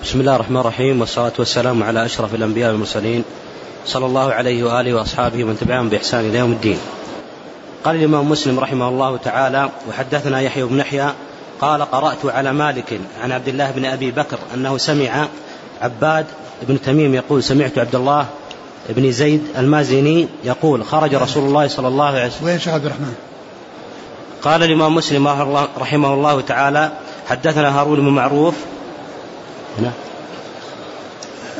بسم الله الرحمن الرحيم والصلاة والسلام على أشرف الأنبياء والمرسلين صلى الله عليه وآله وأصحابه ومن تبعهم بإحسان إلى يوم الدين قال الإمام مسلم رحمه الله تعالى وحدثنا يحيى بن يحيى قال قرأت على مالك عن عبد الله بن أبي بكر أنه سمع عباد بن تميم يقول سمعت عبد الله بن زيد المازني يقول خرج رسول الله صلى الله عليه وسلم وين عبد الرحمن؟ قال الإمام مسلم رحمه الله تعالى حدثنا هارون بن معروف هنا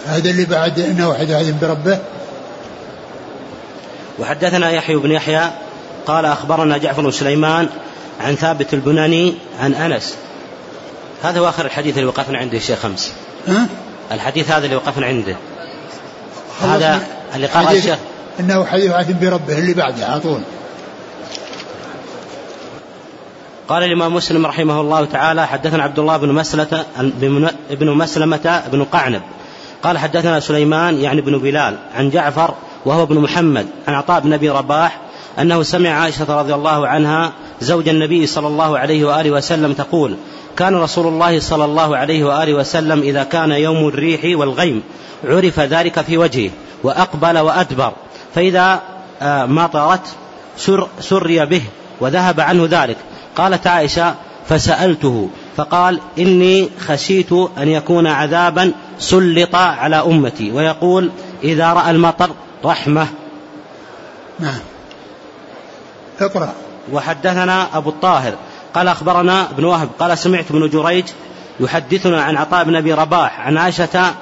هذا اللي بعد انه واحد احد بربه وحدثنا يحيى بن يحيى قال أخبرنا جعفر بن سليمان عن ثابت البناني عن أنس. هذا هو آخر الحديث اللي وقفنا عنده الشيخ خمس ها؟ الحديث هذا اللي وقفنا عنده. هذا اللي قال الشيخ إنه حديث عهد بربه اللي بعده على طول. قال الإمام مسلم رحمه الله تعالى حدثنا عبد الله بن مسلمة بن مسلمة بن قعنب. قال حدثنا سليمان يعني بن بلال عن جعفر وهو ابن محمد عن عطاء بن أبي رباح أنه سمع عائشة رضي الله عنها زوج النبي صلى الله عليه وآله وسلم تقول كان رسول الله صلى الله عليه وآله وسلم إذا كان يوم الريح والغيم عرف ذلك في وجهه وأقبل وأدبر فإذا آه، مطرت سر سري به وذهب عنه ذلك. قالت عائشة فسألته فقال إني خشيت أن يكون عذابا سلط على أمتي ويقول إذا رأى المطر رحمة. نعم. اقرأ. وحدثنا أبو الطاهر قال أخبرنا ابن وهب قال سمعت ابن جريج يحدثنا عن عطاء بن أبي رباح عن عائشة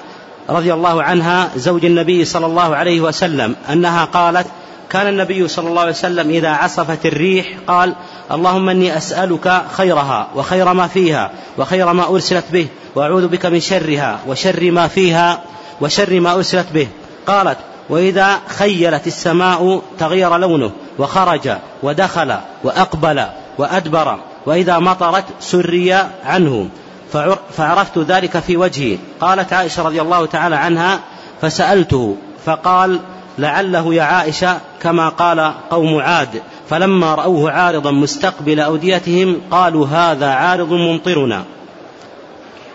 رضي الله عنها زوج النبي صلى الله عليه وسلم أنها قالت كان النبي صلى الله عليه وسلم إذا عصفت الريح قال اللهم إني أسألك خيرها وخير ما فيها وخير ما أرسلت به وأعوذ بك من شرها وشر ما فيها وشر ما أرسلت به. قالت وإذا خيلت السماء تغير لونه وخرج ودخل وأقبل وأدبر وإذا مطرت سري عنه. فعرفت ذلك في وجهي. قالت عائشة رضي الله تعالى عنها فسألته فقال لعله يا عائشة كما قال قوم عاد فلما رأوه عارضا مستقبل أوديتهم قالوا هذا عارض ممطرنا.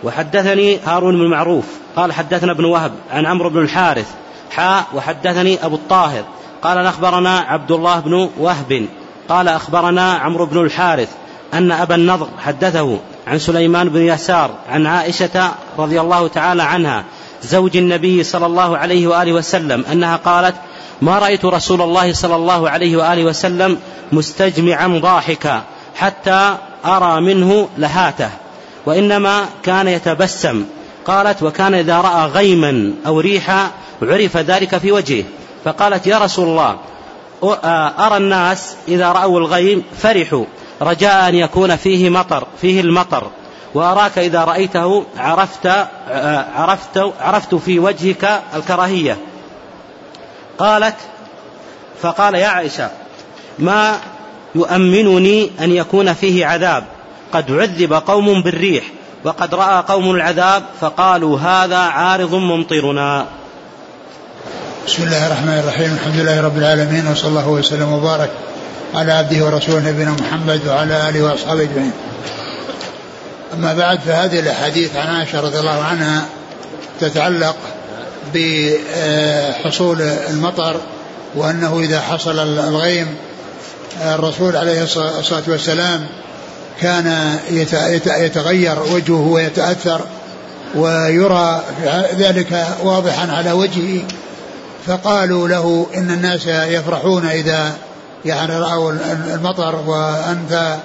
وحدثني هارون بن معروف قال حدثنا ابن وهب عن عمرو بن الحارث حاء وحدثني أبو الطاهر قال أخبرنا عبد الله بن وهب قال أخبرنا عمرو بن الحارث أن أبا النضر حدثه عن سليمان بن يسار عن عائشة رضي الله تعالى عنها زوج النبي صلى الله عليه وآله وسلم أنها قالت ما رأيت رسول الله صلى الله عليه وآله وسلم مستجمعا ضاحكا حتى أرى منه لهاتة وإنما كان يتبسم. قالت وكان إذا رأى غيما أو ريحا عرف ذلك في وجهه فقالت يا رسول الله أرى الناس إذا رأوا الغيم فرحوا رجاء أن يكون فيه مطر فيه المطر. وأراك إذا رأيته عرفت عرفت عرفت في وجهك الكراهية. قالت فقال يا عائشة ما يؤمنني أن يكون فيه عذاب. قد عذب قوم بالريح وقد رأى قوم العذاب فقالوا هذا عارض ممطرنا. بسم الله الرحمن الرحيم. الحمد لله رب العالمين وصلى الله وسلم وبارك على عبده ورسوله نبينا محمد وعلى آله وأصحابه أجمعين. أما بعد فهذه الأحاديث عن عائشة رضي الله عنها تتعلق بحصول المطر وأنه إذا حصل الغيم الرسول عليه الصلاة والسلام كان يتغير وجهه ويتأثر ويرى ذلك واضحا على وجهه فقالوا له إن الناس يفرحون إذا يعني رأوا المطر وأنت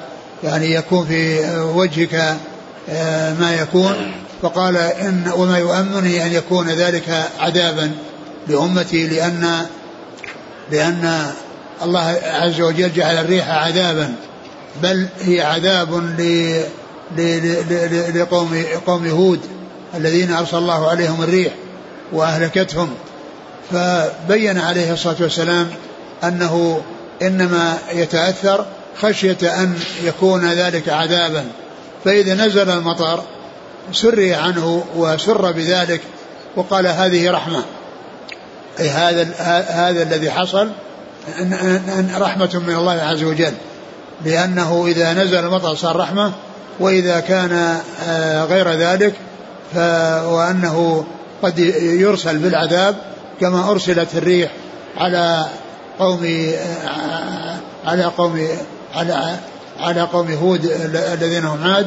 يعني يكون في وجهك ما يكون. فقال إن وما يؤمنني أن يكون ذلك عذابا لأمتي لأن لأن الله عز وجل جعل الريح عذابا بل هي عذاب لقوم قوم هود الذين أرسل الله عليهم الريح وأهلكتهم. فبين عليه الصلاة والسلام أنه إنما يتأثر خشية أن يكون ذلك عذابا. فإذا نزل المطر سري عنه وسر بذلك وقال هذه رحمة. أي هذا هذا الذي حصل رحمة من الله عز وجل. لأنه إذا نزل المطر صار رحمة وإذا كان آه، غير ذلك ف وأنه قد يرسل بالعذاب كما أرسلت الريح على قوم على قوم على على قوم هود الذين هم عاد.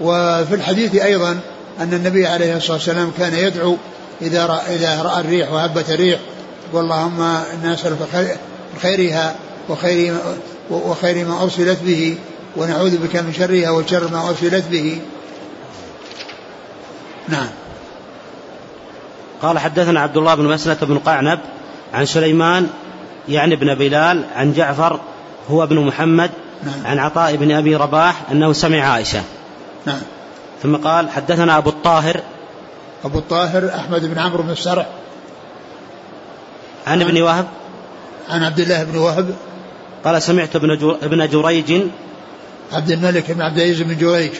وفي الحديث أيضا أن النبي عليه الصلاة والسلام كان يدعو إذا رأى, إذا رأى الريح وهبت الريح. واللهم نسألك خيرها وخير وخير ما أرسلت به ونعوذ بك من شرها وشر ما أرسلت به. نعم. قال حدثنا عبد الله بن مسلة بن قعنب عن سليمان يعني ابن بلال عن جعفر هو ابن محمد نعم. عن عطاء بن أبي رباح أنه سمع عائشة. نعم. ثم قال حدثنا أبو الطاهر. أبو الطاهر أحمد بن عمرو بن السرح. عن ابن وهب. عن عبد الله بن وهب. قال سمعت ابن ابن جريج. عبد الملك بن عبد العزيز بن جريج.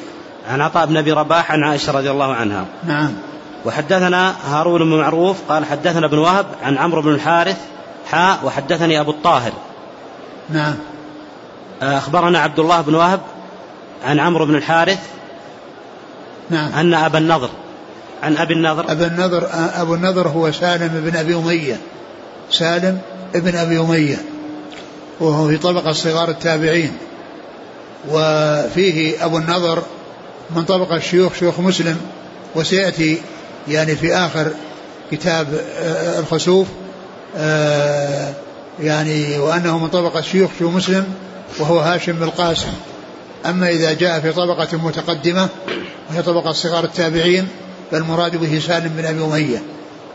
عن عطاء بن أبي رباح عن عائشة رضي الله عنها. نعم. وحدثنا هارون بن معروف قال حدثنا ابن وهب عن عمرو بن الحارث حاء وحدثني أبو الطاهر. نعم. أخبرنا عبد الله بن وهب عن عمرو بن الحارث نعم. أن أبا النضر عن أبي النضر. ابو النضر أبو النضر هو سالم بن أبي أمية. سالم بن أبي أمية. وهو في طبقة صغار التابعين. وفيه أبو النضر من طبقة الشيوخ شيوخ مسلم. وسيأتي يعني في آخر كتاب آه، الخسوف آه، يعني وأنه من طبقة شيوخ شو مسلم. وهو هاشم بن القاسم. أما إذا جاء في طبقة متقدمة وهي طبقة صغار التابعين فالمراد به سالم بن أبي أمية.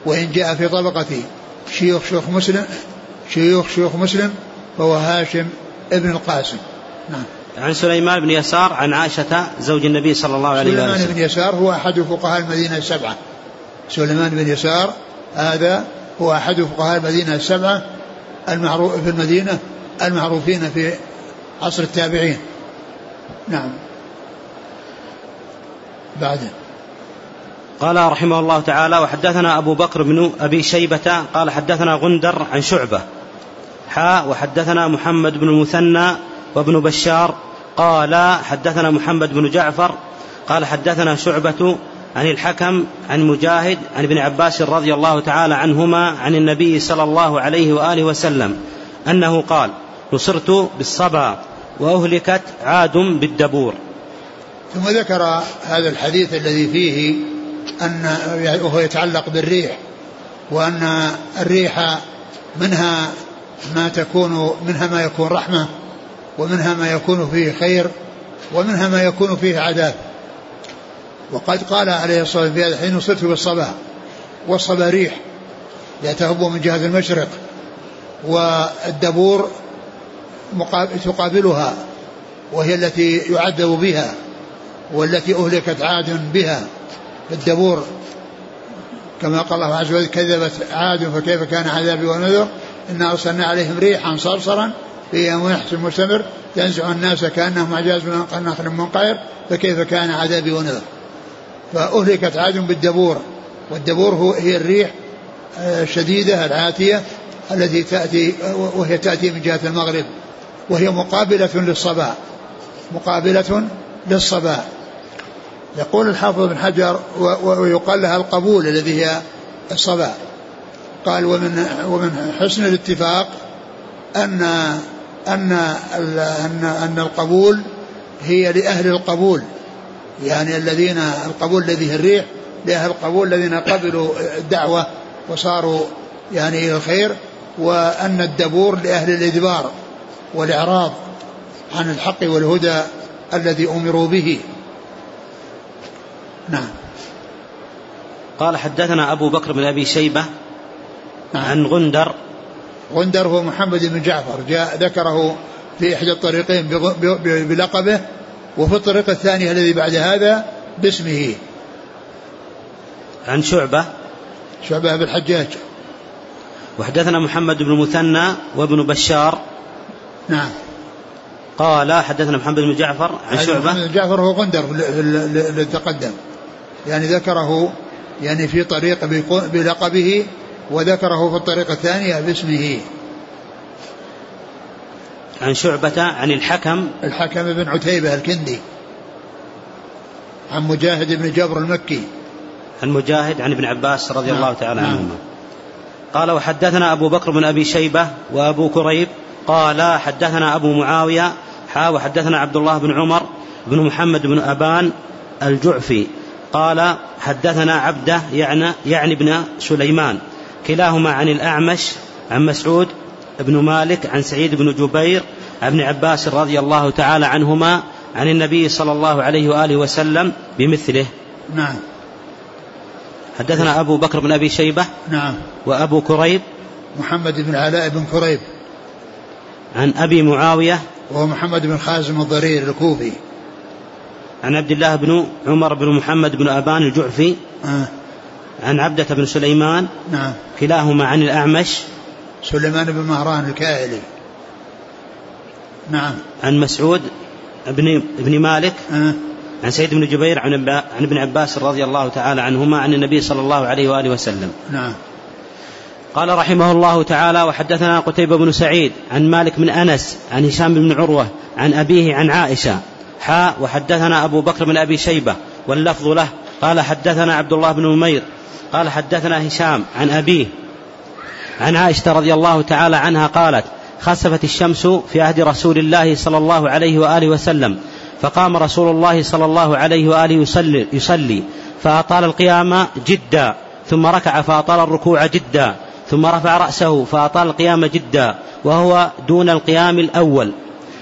وإن جاء في طبقة شيوخ شيوخ مسلم شيوخ شيوخ مسلم فهو هاشم ابن القاسم. نعم. عن سليمان بن يسار عن عائشة زوج النبي صلى الله عليه وسلم سليمان بن يسار هو أحد فقهاء المدينة السبعة. سليمان بن يسار هذا هو أحد فقهاء المدينة السبعة المعروف في المدينة المعروفين في عصر التابعين. نعم. بعد قال رحمه الله تعالى وحدثنا أبو بكر بن أبي شيبة قال حدثنا غندر عن شعبة. حاء وحدثنا محمد بن المثنى وابن بشار. قال حدثنا محمد بن جعفر. قال حدثنا شعبة عن الحكم عن مجاهد عن ابن عباس رضي الله تعالى عنهما عن النبي صلى الله عليه وآله وسلم أنه قال نصرت بالصبا وأهلكت عاد بالدبور. ثم ذكر هذا الحديث الذي فيه أن وهو يتعلق بالريح وأن الريح منها ما تكون منها ما يكون رحمة ومنها ما يكون فيه خير ومنها ما يكون فيه عذاب. وقد قال عليه الصلاة والسلام في هذا الحين نصرت بالصبا والصبا ريح تهب من جهة المشرق والدبور تقابلها وهي التي يعذب بها والتي أهلكت عاد بها الدبور. كما قال الله عز وجل كذبت عاد فكيف كان عذابي ونذر؟ إنا أرسلنا عليهم ريحا صرصرا في يحسن مستمر تنزع الناس كأنهم أعجاز من نخل منقعر فكيف كان عذابي ونذر؟ فأهلكت عاد بالدبور والدبور هو هي الريح الشديدة آه، العاتية التي تأتي وهي تأتي من جهة المغرب. وهي مقابلة للصباح. مقابلة للصباح. يقول الحافظ بن حجر ويقال لها القبول الذي هي الصباح. قال ومن ومن حسن الاتفاق أن أن أن أن القبول هي لأهل القبول. يعني الذين القبول الذي هي الريح لأهل القبول الذين قبلوا الدعوة وصاروا يعني إلى الخير وأن الدبور لأهل الإدبار. والإعراض عن الحق والهدى الذي أمروا به. نعم. قال حدثنا أبو بكر بن أبي شيبة نعم. عن غندر. غندر هو محمد بن جعفر جاء ذكره في إحدى الطريقين بلقبه وفي الطريق الثانية الذي بعد هذا باسمه. عن شعبة. شعبة بن الحجاج. وحدثنا محمد بن مثنى وابن بشار. نعم. قال حدثنا محمد بن جعفر عن شعبة. محمد بن جعفر هو غندر الذي تقدم يعني ذكره يعني في طريق بلقبه وذكره في الطريقة الثانية باسمه. عن شعبة عن الحكم. الحكم بن عتيبة الكندي. عن مجاهد بن جبر المكي. عن مجاهد عن ابن عباس رضي نعم. الله تعالى نعم. عنهما. قال وحدثنا أبو بكر بن أبي شيبة وأبو كريب قال حدثنا أبو معاوية حا وحدثنا عبد الله بن عمر بن محمد بن أبان الجعفي قال حدثنا عبده يعني, يعني ابن سليمان كلاهما عن الأعمش عن مسعود بن مالك عن سعيد بن جبير عن ابن عباس رضي الله تعالى عنهما عن النبي صلى الله عليه وآله وسلم بمثله. نعم. حدثنا أبو بكر بن أبي شيبة نعم. وأبو كريب محمد بن علاء بن كريب. عن أبي معاوية وهو محمد بن خازم الضرير الكوفي. عن عبد الله بن عمر بن محمد بن أبان الجعفي آه. عن عبدة بن سليمان نعم. كلاهما عن الأعمش سليمان بن مهران الكاهلي نعم. عن مسعود بن ابن مالك آه. عن سيد بن جبير عن ابن- عن ابن عباس رضي الله تعالى عنهما عن النبي صلى الله عليه وآله وسلم. نعم. قال رحمه الله تعالى وحدثنا قتيبة بن سعيد عن مالك بن أنس عن هشام بن عروة عن أبيه عن عائشة. حاء وحدثنا أبو بكر بن أبي شيبة واللفظ له. قال حدثنا عبد الله بن نمير. قال حدثنا هشام عن أبيه عن عائشة رضي الله تعالى عنها قالت خسفت الشمس في عهد رسول الله صلى الله عليه وآله وسلم فقام رسول الله صلى الله عليه وآله يصلي, يصلي فأطال القيام جدا ثم ركع فأطال الركوع جدا. ثم رفع رأسه فأطال القيام جدا وهو دون القيام الأول.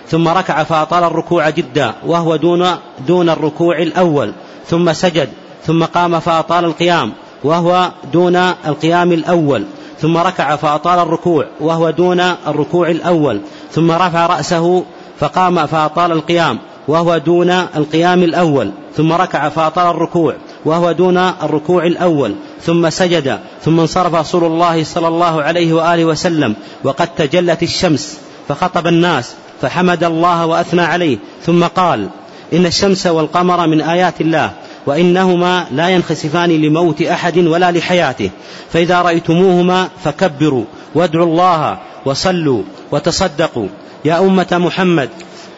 ثم ركع فأطال الركوع جدا وهو دون دون الركوع الأول. ثم سجد ثم قام فأطال القيام وهو دون القيام الأول. ثم ركع فأطال الركوع وهو دون الركوع الأول. ثم رفع رأسه فقام فأطال القيام وهو دون القيام الأول. ثم ركع فأطال الركوع وهو دون الركوع الأول. ثم سجد ثم انصرف رسول الله صلى الله عليه وآله وسلم وقد تجلت الشمس فخطب الناس فحمد الله وأثنى عليه ثم قال إن الشمس والقمر من آيات الله وإنهما لا ينخسفان لموت أحد ولا لحياته فإذا رأيتموهما فكبروا وادعوا الله وصلوا وتصدقوا. يا أمة محمد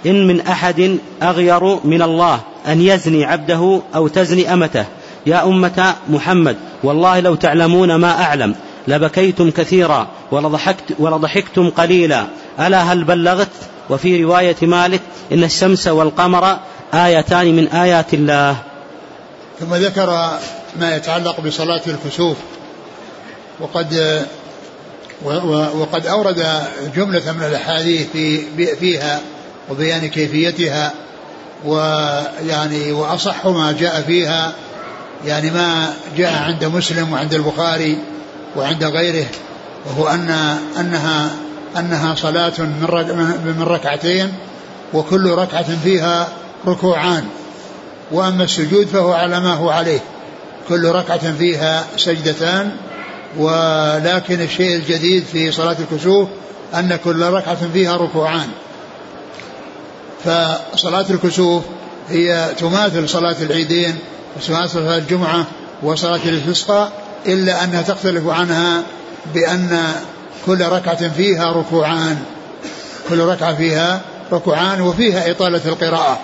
إن من أحد أغير من الله أن يزني عبده أو تزني أمته. يا أمة محمد والله لو تعلمون ما أعلم لبكيتم كثيرا ولضحكت ولضحكتم قليلا. ألا هل بلغت؟ وفي رواية مالك إن الشمس والقمر آيتان من آيات الله. ثم ذكر ما يتعلق بصلاة الكسوف. وقد وقد أورد جملة من الأحاديث في فيها وبيان كيفيتها ويعني وأصح ما جاء فيها. يعني ما جاء عند مسلم وعند البخاري وعند غيره وهو أن أنها أنها صلاة من ركعتين وكل ركعة فيها ركوعان. وأما السجود فهو على ما هو عليه. كل ركعة فيها سجدتان ولكن الشيء الجديد في صلاة الكسوف أن كل ركعة فيها ركوعان. فصلاة الكسوف هي تماثل صلاة العيدين وتماثل صلاة الجمعة وصلاة الاستسقاء إلا أنها تختلف عنها بأن كل ركعة فيها ركوعان. كل ركعة فيها ركوعان وفيها إطالة القراءة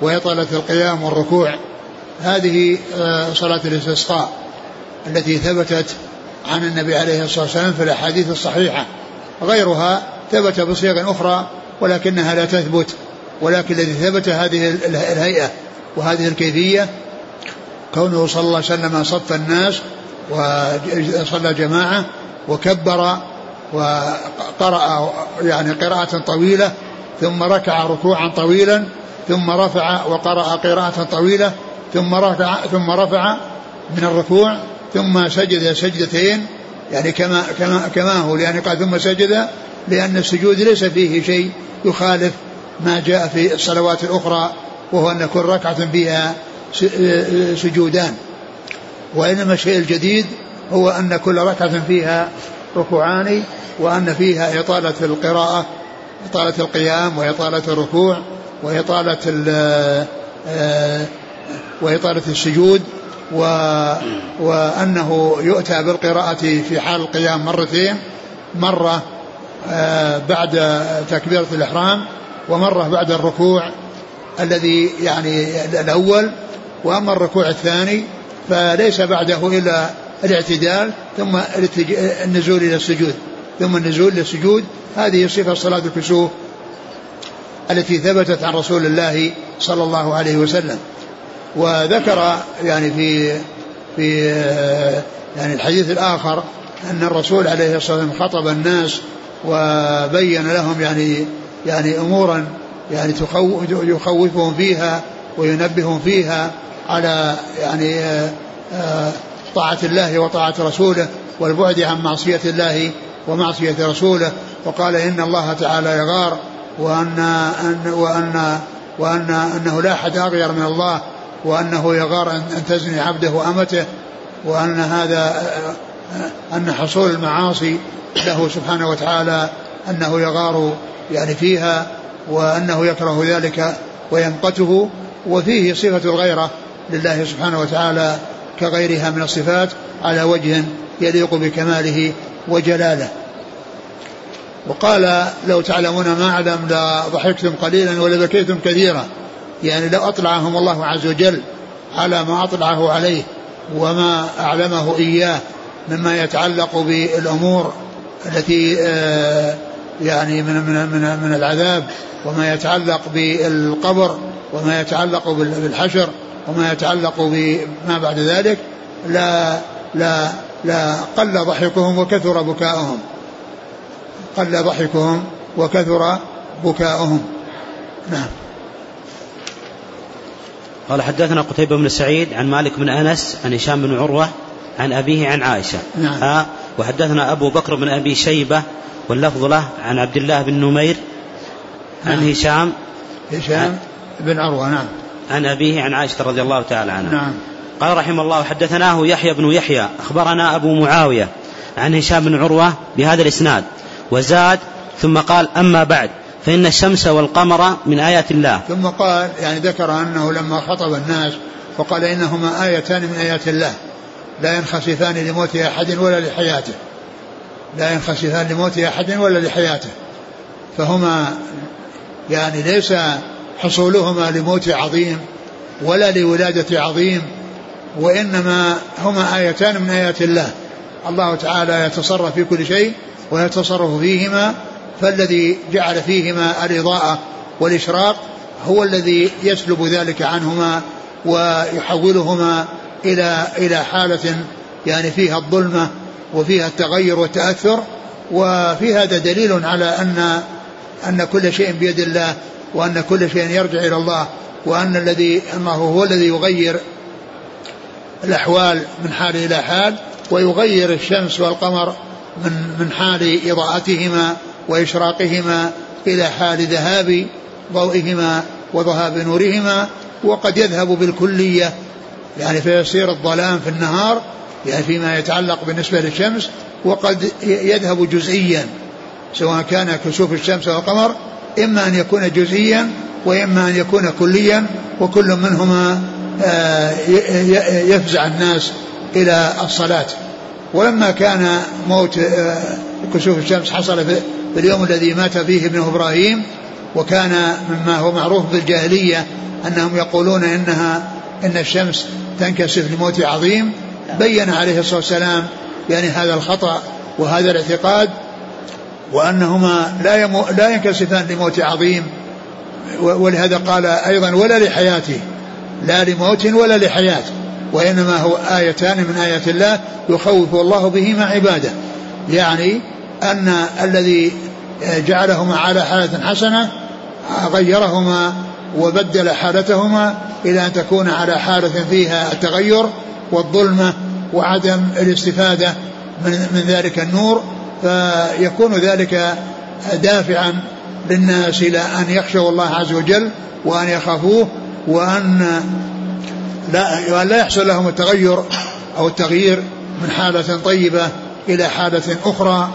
وإطالة القيام والركوع. هذه صلاة الاستسقاء التي ثبتت عن النبي عليه الصلاة والسلام في الأحاديث الصحيحة. غيرها ثبت بصيغ أخرى ولكنها لا تثبت ولكن الذي ثبت هذه الهيئة وهذه الكيفية كونه صلى الله عليه وسلم صف الناس وصلى جماعة وكبر وقرأ يعني قراءة طويلة ثم ركع ركوعا طويلا ثم رفع وقرأ قراءة طويلة ثم رفع ثم رفع من الركوع ثم سجد سجدتين يعني كما كما كما هو لأن قال ثم سجد لأن السجود ليس فيه شيء يخالف ما جاء في الصلوات الأخرى وهو أن كل ركعة فيها سجودان. وإنما الشيء الجديد هو أن كل ركعة فيها ركوعان وأن فيها إطالة القراءة إطالة القيام وإطالة الركوع وإطالة وإطالة السجود و وأنه يؤتى بالقراءة في حال القيام مرتين مرة بعد تكبيرة الإحرام ومرة بعد الركوع الذي يعني الأول وأما الركوع الثاني فليس بعده إلا الاعتدال ثم النزول إلى السجود. ثم النزول للسجود هذه صفة صلاة الكسوف التي ثبتت عن رسول الله صلى الله عليه وسلم. وذكر يعني في في يعني الحديث الآخر أن الرسول عليه الصلاة والسلام خطب الناس وبين لهم يعني يعني أمورا يعني يخوفهم فيها وينبههم فيها. على يعني آه، طاعة الله وطاعة رسوله والبعد عن معصية الله ومعصية رسوله. وقال إن الله تعالى يغار وأن أن وأن وأن أنه لا أحد أغير من الله وأنه يغار أن تزني عبده وأمته وأن هذا أن حصول المعاصي له سبحانه وتعالى أنه يغار يعني فيها وأنه يكره ذلك ويمقته وفيه صفة الغيرة لله سبحانه وتعالى كغيرها من الصفات على وجه يليق بكماله وجلاله. وقال لو تعلمون ما أعلم لضحكتم قليلا ولبكيتم كثيرا. يعني لو أطلعهم الله عز وجل على ما أطلعه عليه وما أعلمه إياه مما يتعلق بالأمور التي آه، يعني من من من من العذاب وما يتعلق بالقبر وما يتعلق بالحشر وما يتعلق بما بعد ذلك لا لا لا قل ضحكهم وكثر بكاؤهم. قل ضحكهم وكثر بكاؤهم. نعم. قال حدثنا قتيبة بن سعيد عن مالك بن أنس عن هشام بن عروة عن أبيه عن عائشة. نعم. ها وحدثنا أبو بكر بن أبي شيبة واللفظ له عن عبد الله بن نمير عن نعم. هشام. هشام بن عروة نعم. عن أبيه عن عائشة رضي الله تعالى عنها. نعم. قال رحمه الله حدثناه يحيى بن يحيى أخبرنا أبو معاوية عن هشام بن عروة بهذا الإسناد وزاد ثم قال أما بعد فإن الشمس والقمر من آيات الله. ثم قال يعني ذكر أنه لما خطب الناس فقال إنهما آيتان من آيات الله لا ينخسفان لموت أحد ولا لحياته. لا ينخسفان لموت أحد ولا لحياته. فهما يعني ليس حصولهما لموت عظيم ولا لولادة عظيم وإنما هما آيتان من آيات الله. الله تعالى يتصرف في كل شيء ويتصرف فيهما فالذي جعل فيهما الإضاءة والإشراق هو الذي يسلب ذلك عنهما ويحولهما إلى إلى حالة يعني فيها الظلمة وفيها التغير والتأثر وفي هذا دليل على أن أن كل شيء بيد الله. وأن كل شيء يرجع إلى الله وأن الذي أنه هو الذي يغير الأحوال من حال إلى حال ويغير الشمس والقمر من من حال إضاءتهما وإشراقهما إلى حال ذهاب ضوئهما وذهاب نورهما. وقد يذهب بالكلية يعني فيصير الظلام في النهار يعني فيما يتعلق بالنسبة للشمس وقد يذهب جزئيا سواء كان كسوف الشمس والقمر إما أن يكون جزئيا وإما أن يكون كليا وكل منهما آه، يفزع الناس إلى الصلاة. ولما كان موت آه، كسوف الشمس حصل في اليوم الذي مات فيه ابنه إبراهيم وكان مما هو معروف بالجاهلية أنهم يقولون إنها إن الشمس تنكسف لموت عظيم بين عليه الصلاة والسلام يعني هذا الخطأ وهذا الاعتقاد وأنهما لا, يمو لا ينكسفان لموت عظيم. ولهذا قال أيضا ولا لحياته. لا لموت ولا لحياة. وإنما هو آيتان من آيات الله يخوف الله بهما عباده. يعني أن الذي جعلهما على حالة حسنة غيرهما وبدل حالتهما إلى أن تكون على حالة فيها التغير والظلمة وعدم الاستفادة من, من ذلك النور فيكون ذلك دافعا للناس إلى أن يخشوا الله عز وجل وأن يخافوه وأن لا, وأن لا يحصل لهم التغير أو التغيير من حالة طيبة إلى حالة أخرى.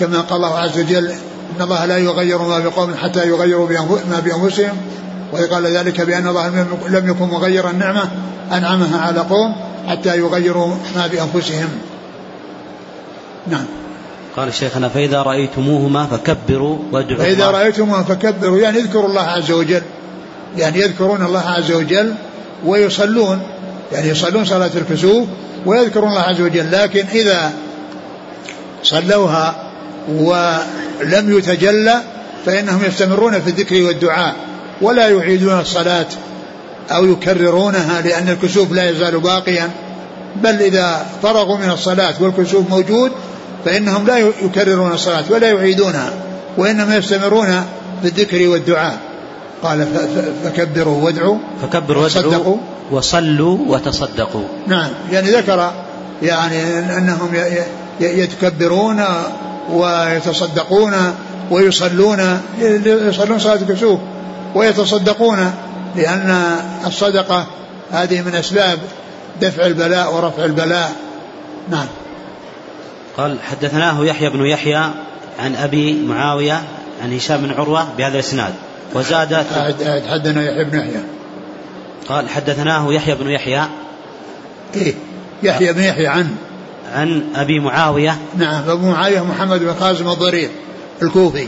كما قال الله عز وجل إن الله لا يغير ما بقوم حتى يغيروا ما بأنفسهم. وقال ذلك بأن الله لم يكن مغيرا نعمة أنعمها على قوم حتى يغيروا ما بأنفسهم. نعم. قال شيخنا فإذا رأيتموهما فكبروا وادعوا فإذا رأيتموهما فكبروا يعني اذكروا الله عز وجل. يعني يذكرون الله عز وجل ويصلون. يعني يصلون صلاة الكسوف ويذكرون الله عز وجل لكن إذا صلوها ولم يتجلى فإنهم يستمرون في الذكر والدعاء ولا يعيدون الصلاة أو يكررونها لأن الكسوف لا يزال باقيا. بل إذا فرغوا من الصلاة والكسوف موجود فإنهم لا يكررون الصلاة ولا يعيدونها وإنما يستمرون في الذكر والدعاء. قال فكبروا وادعوا فكبروا وادعوا وصلوا وتصدقوا. نعم يعني ذكر يعني أنهم يتكبرون ويتصدقون ويصلون يصلون صلاة الكسوف ويتصدقون لأن الصدقة هذه من أسباب دفع البلاء ورفع البلاء. نعم. قال حدثناه يحيى بن يحيى عن أبي معاوية عن هشام بن عروة بهذا الإسناد. وزاد حدثنا يحيى بن يحيى. قال حدثناه يحيى بن يحيى. إيه يحيى بن يحيى عن عن أبي معاوية. نعم أبو معاوية محمد بن قاسم الضرير الكوفي.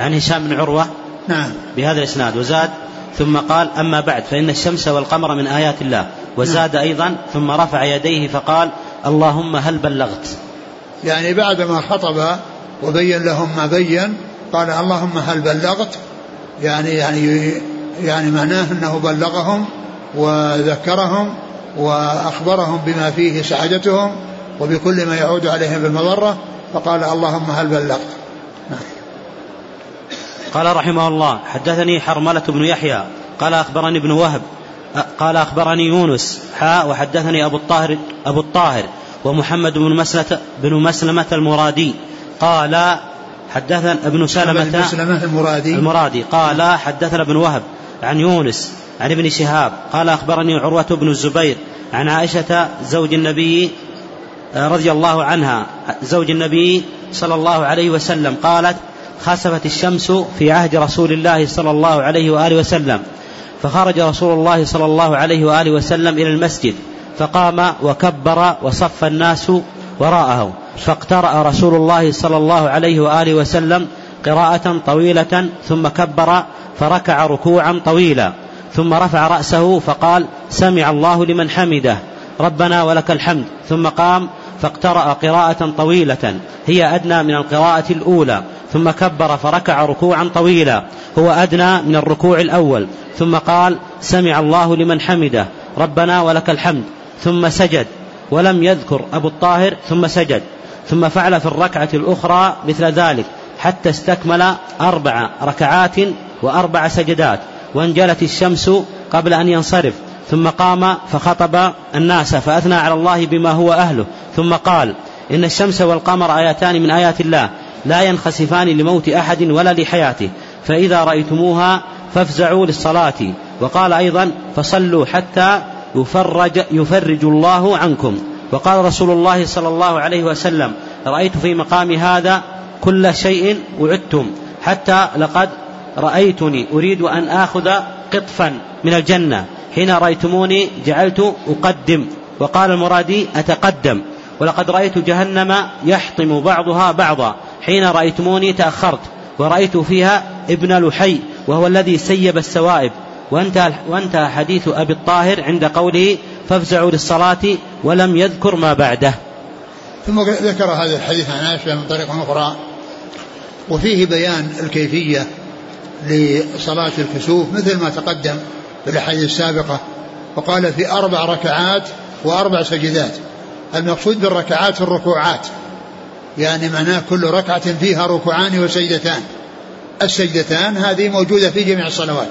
عن هشام بن عروة. نعم. بهذا الإسناد. وزاد ثم قال أما بعد فإن الشمس والقمر من آيات الله. وزاد نعم. أيضا ثم رفع يديه فقال اللهم هل بلغت يعني بعدما خطب وبين لهم ما بين قال اللهم هل بلغت يعني يعني يعني معناه أنه بلغهم وذكرهم وأخبرهم بما فيه سعادتهم وبكل ما يعود عليهم بالمضرة فقال اللهم هل بلغت. قال رحمه الله حدثني حرملة بن يحيى قال أخبرني ابن وهب قال أخبرني يونس حاء وحدثني أبو الطاهر أبو الطاهر ومحمد بن مسلمة بن مسلمة المرادي. قال حدثنا ابن سلمة مسلمة المرادي. المرادي. قال حدثنا ابن وهب عن يونس عن ابن شهاب. قال أخبرني عروة بن الزبير عن عائشة زوج النبي رضي الله عنها. زوج النبي صلى الله عليه وسلم. قالت خسفت الشمس في عهد رسول الله صلى الله عليه وآله وسلم. فخرج رسول الله صلى الله عليه وآله وسلم إلى المسجد. فقام وكبر وصف الناس وراءه فاقترأ رسول الله صلى الله عليه وآله وسلم قراءة طويلة ثم كبر فركع ركوعا طويلا ثم رفع رأسه فقال سمع الله لمن حمده ربنا ولك الحمد. ثم قام فاقترأ قراءة طويلة هي أدنى من القراءة الأولى ثم كبر فركع ركوعا طويلا هو أدنى من الركوع الأول ثم قال سمع الله لمن حمده ربنا ولك الحمد. ثم سجد ولم يذكر أبو الطاهر ثم سجد. ثم فعل في الركعة الأخرى مثل ذلك حتى استكمل أربع ركعات وأربع سجدات. وانجلت الشمس قبل أن ينصرف. ثم قام فخطب الناس فأثنى على الله بما هو أهله. ثم قال إن الشمس والقمر آيتان من آيات الله لا ينخسفان لموت أحد ولا لحياته. فإذا رأيتموها فافزعوا للصلاة. وقال أيضا فصلوا حتى يفرج, يفرج الله عنكم. وقال رسول الله صلى الله عليه وسلم رأيت في مقام هذا كل شيء وعدتم حتى لقد رأيتني أريد أن آخذ قطفا من الجنة. حين رأيتموني جعلت أقدم. وقال المرادي أتقدم. ولقد رأيت جهنم يحطم بعضها بعضا. حين رأيتموني تأخرت ورأيت فيها ابن لحي وهو الذي سيب السوائب. وانتهى, وانتهى حديث أبي الطاهر عند قوله فافزعوا للصلاة ولم يذكر ما بعده. ثم ذكر هذا الحديث عن عائشة من طريق أخرى وفيه بيان الكيفية لصلاة الكسوف مثل ما تقدم في الأحاديث السابقة وقال في أربع ركعات وأربع سجدات. المقصود بالركعات الركوعات يعني معناه كل ركعة فيها ركوعان وسجدتان. السجدتان هذه موجودة في جميع الصلوات.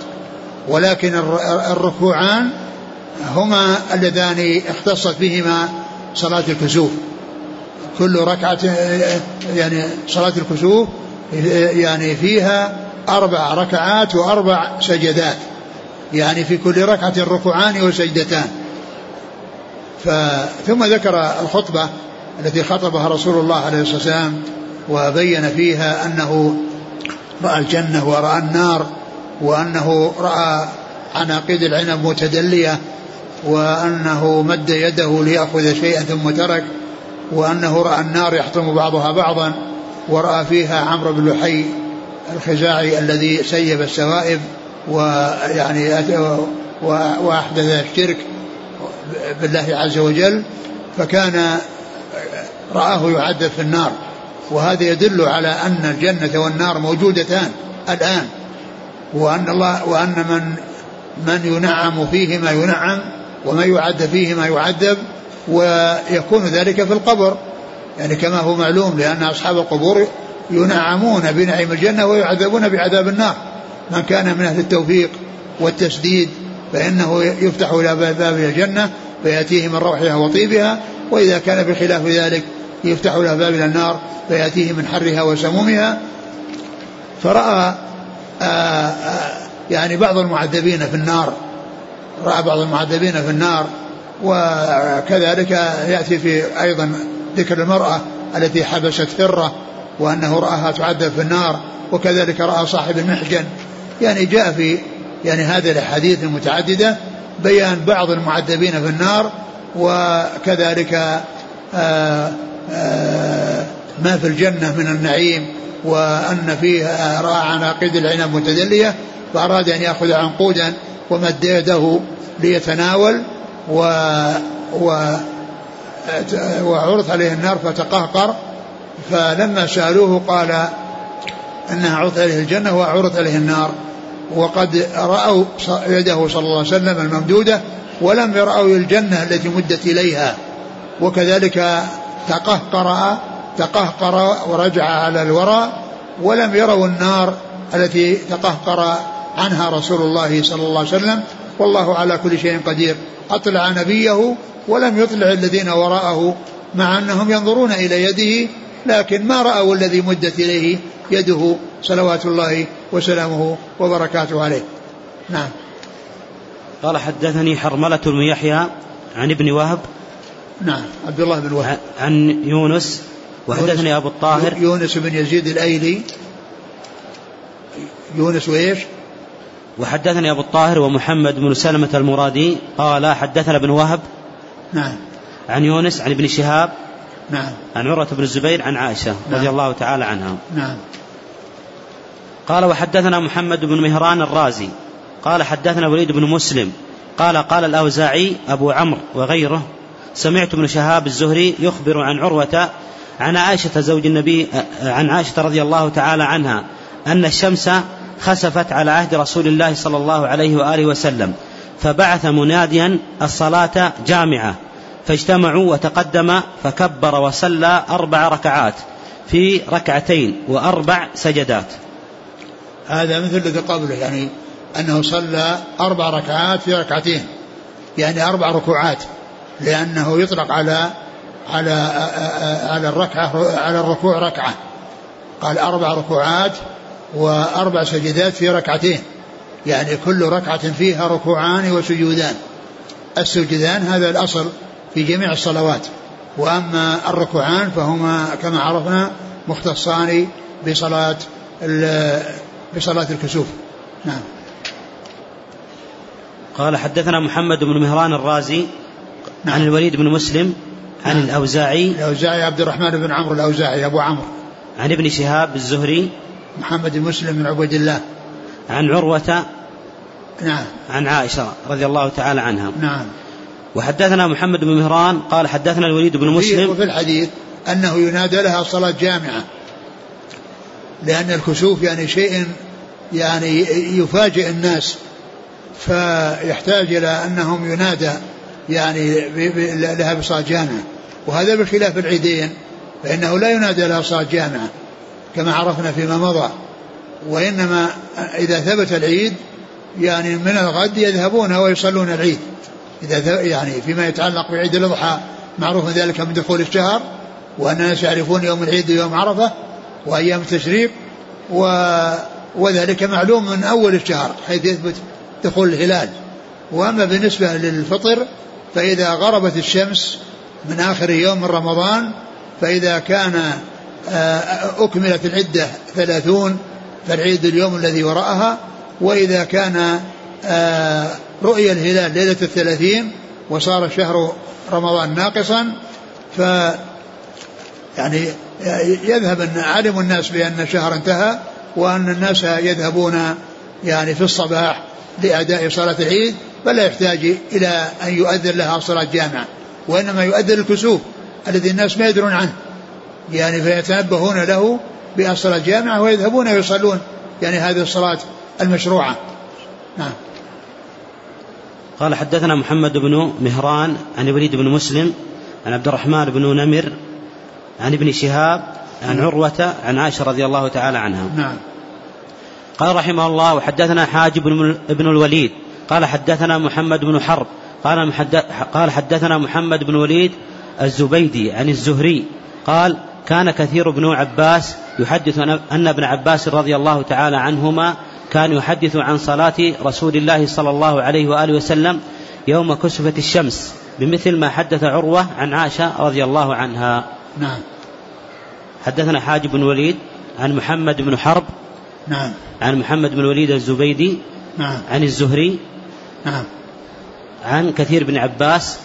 ولكن الركوعان هما اللذان اختصت بهما صلاة الكسوف. كل ركعة يعني صلاة الكسوف يعني فيها أربع ركعات وأربع سجدات. يعني في كل ركعة ركوعان وسجدتان. ثم ذكر الخطبة التي خطبها رسول الله عليه الصلاة والسلام وبين فيها أنه رأى الجنة ورأى النار وأنه رأى عناقيد العنب متدلية وأنه مد يده ليأخذ شيئا ثم ترك وأنه رأى النار يحطم بعضها بعضا ورأى فيها عمرو بن لحي الخزاعي الذي سيب السوائب ويعني وأحدث الشرك بالله عز وجل فكان رآه يعذب في النار. وهذا يدل على أن الجنة والنار موجودتان الآن. وأن الله وأن من من ينعم فيه ما ينعم ومن يعذب فيه ما يعذب ويكون ذلك في القبر. يعني كما هو معلوم لأن أصحاب القبور ينعمون بنعيم الجنة ويعذبون بعذاب النار من كان من أهل التوفيق والتسديد فإنه يفتح إلى باب الجنة فيأتيه من روحها وطيبها وإذا كان بخلاف ذلك يفتح له باب إلى النار فيأتيه من حرها وسمومها. فرأى يعني بعض المعذبين في النار رأى بعض المعذبين في النار وكذلك يأتي في أيضا ذكر المرأة التي حبست هرة وأنه رآها تعذب في النار وكذلك رأى صاحب المحجن يعني جاء في يعني هذه الأحاديث المتعددة بيان بعض المعذبين في النار وكذلك آآ آه، آآ آه، ما في الجنة من النعيم وأن فيه رأى عناقيد العنب متدلية فأراد أن يأخذ عنقودا ومد يده ليتناول و, و وعرض عليه النار فتقهقر. فلما سألوه قال أنها عرضت عليه الجنة وعرضت عليه النار. وقد رأوا يده صلى الله عليه وسلم الممدودة ولم يرأوا الجنة التي مدت إليها. وكذلك تقهقر تقهقر ورجع على الوراء ولم يروا النار التي تقهقر عنها رسول الله صلى الله عليه وسلم. والله على كل شيء قدير. أطلع نبيه ولم يطلع الذين وراءه مع أنهم ينظرون إلى يده لكن ما رأوا الذي مدت إليه يده. صلوات الله وسلامه وبركاته عليه. نعم. قال حدثني حرملة بن يحيى عن ابن وهب. نعم. عبد الله بن وهب. عن يونس وحدثني أبو الطاهر. يونس بن يزيد الأيلي. يونس وإيش؟ وحدثني أبو الطاهر ومحمد بن سلمة المرادي. قال حدثنا ابن وهب نعم. عن يونس عن ابن شهاب نعم. عن عروة بن الزبير عن عائشة نعم. رضي الله تعالى عنها. نعم. قال وحدثنا محمد بن مهران الرازي. قال حدثنا وليد بن مسلم. قال قال الأوزاعي أبو عمرو وغيره سمعت ابن شهاب الزهري يخبر عن عروة عن عائشة زوج النبي عن عائشة رضي الله تعالى عنها أن الشمس خسفت على عهد رسول الله صلى الله عليه وآله وسلم فبعث مناديا الصلاة جامعة فاجتمعوا وتقدم فكبر وصلى أربع ركعات في ركعتين وأربع سجدات. هذا مثل الذي قبله يعني أنه صلى أربع ركعات في ركعتين يعني أربع ركوعات لأنه يطلق على على على الركعة على الركوع ركعة. قال أربع ركوعات وأربع سجدات في ركعتين. يعني كل ركعة فيها ركوعان وسجودان. السجدان هذا الأصل في جميع الصلوات. وأما الركوعان فهما كما عرفنا مختصان بصلاة بصلاة الكسوف. نعم. قال حدثنا محمد بن مهران الرازي نعم. عن الوليد بن مسلم عن نعم. الأوزاعي. الأوزاعي عبد الرحمن بن عمرو الأوزاعي أبو عمرو. عن ابن شهاب الزهري. محمد بن مسلم بن عبيد الله. عن عروة. نعم. عن عائشة رضي الله تعالى عنها. نعم. وحدثنا محمد بن مهران قال حدثنا الوليد بن مسلم. وفي الحديث أنه ينادى لها صلاة جامعة. لأن الكسوف يعني شيء يعني يفاجئ الناس. فيحتاج إلى أنهم ينادى يعني لها بصلاة جامعة. وهذا بخلاف العيدين فإنه لا ينادى لها صلاة جامعة كما عرفنا فيما مضى وإنما إذا ثبت العيد يعني من الغد يذهبون ويصلون العيد. إذا يعني فيما يتعلق بعيد الأضحى معروف ذلك من دخول الشهر وأن الناس يعرفون يوم العيد ويوم عرفة وأيام التشريق و وذلك معلوم من أول الشهر حيث يثبت دخول الهلال. وأما بالنسبة للفطر فإذا غربت الشمس من آخر يوم من رمضان فإذا كان آه، أكملت العدة ثلاثون فالعيد اليوم الذي وراءها. وإذا كان آه، رؤيا الهلال ليلة الثلاثين وصار شهر رمضان ناقصا ف يعني يذهب أن علم الناس بأن الشهر انتهى وأن الناس يذهبون يعني في الصباح لأداء صلاة العيد فلا يحتاج إلى أن يؤذن لها صلاة جامعة. وإنما يؤذن الكسوف الذي الناس ما يدرون عنه. يعني فيتنبهون له بالصلاة جامعة ويذهبون ويصلون يعني هذه الصلاة المشروعة. نعم. قال حدثنا محمد بن مهران عن وليد بن مسلم عن عبد الرحمن بن نمر عن ابن شهاب عن عروة عن عائشة رضي الله تعالى عنها. نعم. قال رحمه الله وحدثنا حاجب بن الوليد. قال حدثنا محمد بن حرب قال قال حدثنا محمد بن وليد الزبيدي عن الزهري قال كان كثير بن عباس يحدث أن ابن عباس رضي الله تعالى عنهما كان يحدث عن صلاة رسول الله صلى الله عليه وآله وسلم يوم كسفت الشمس بمثل ما حدث عروة عن عائشة رضي الله عنها. نعم. حدثنا حاج بن وليد عن محمد بن حرب نعم. عن محمد بن وليد الزبيدي نعم. عن الزهري نعم. عن كثير بن عباس؟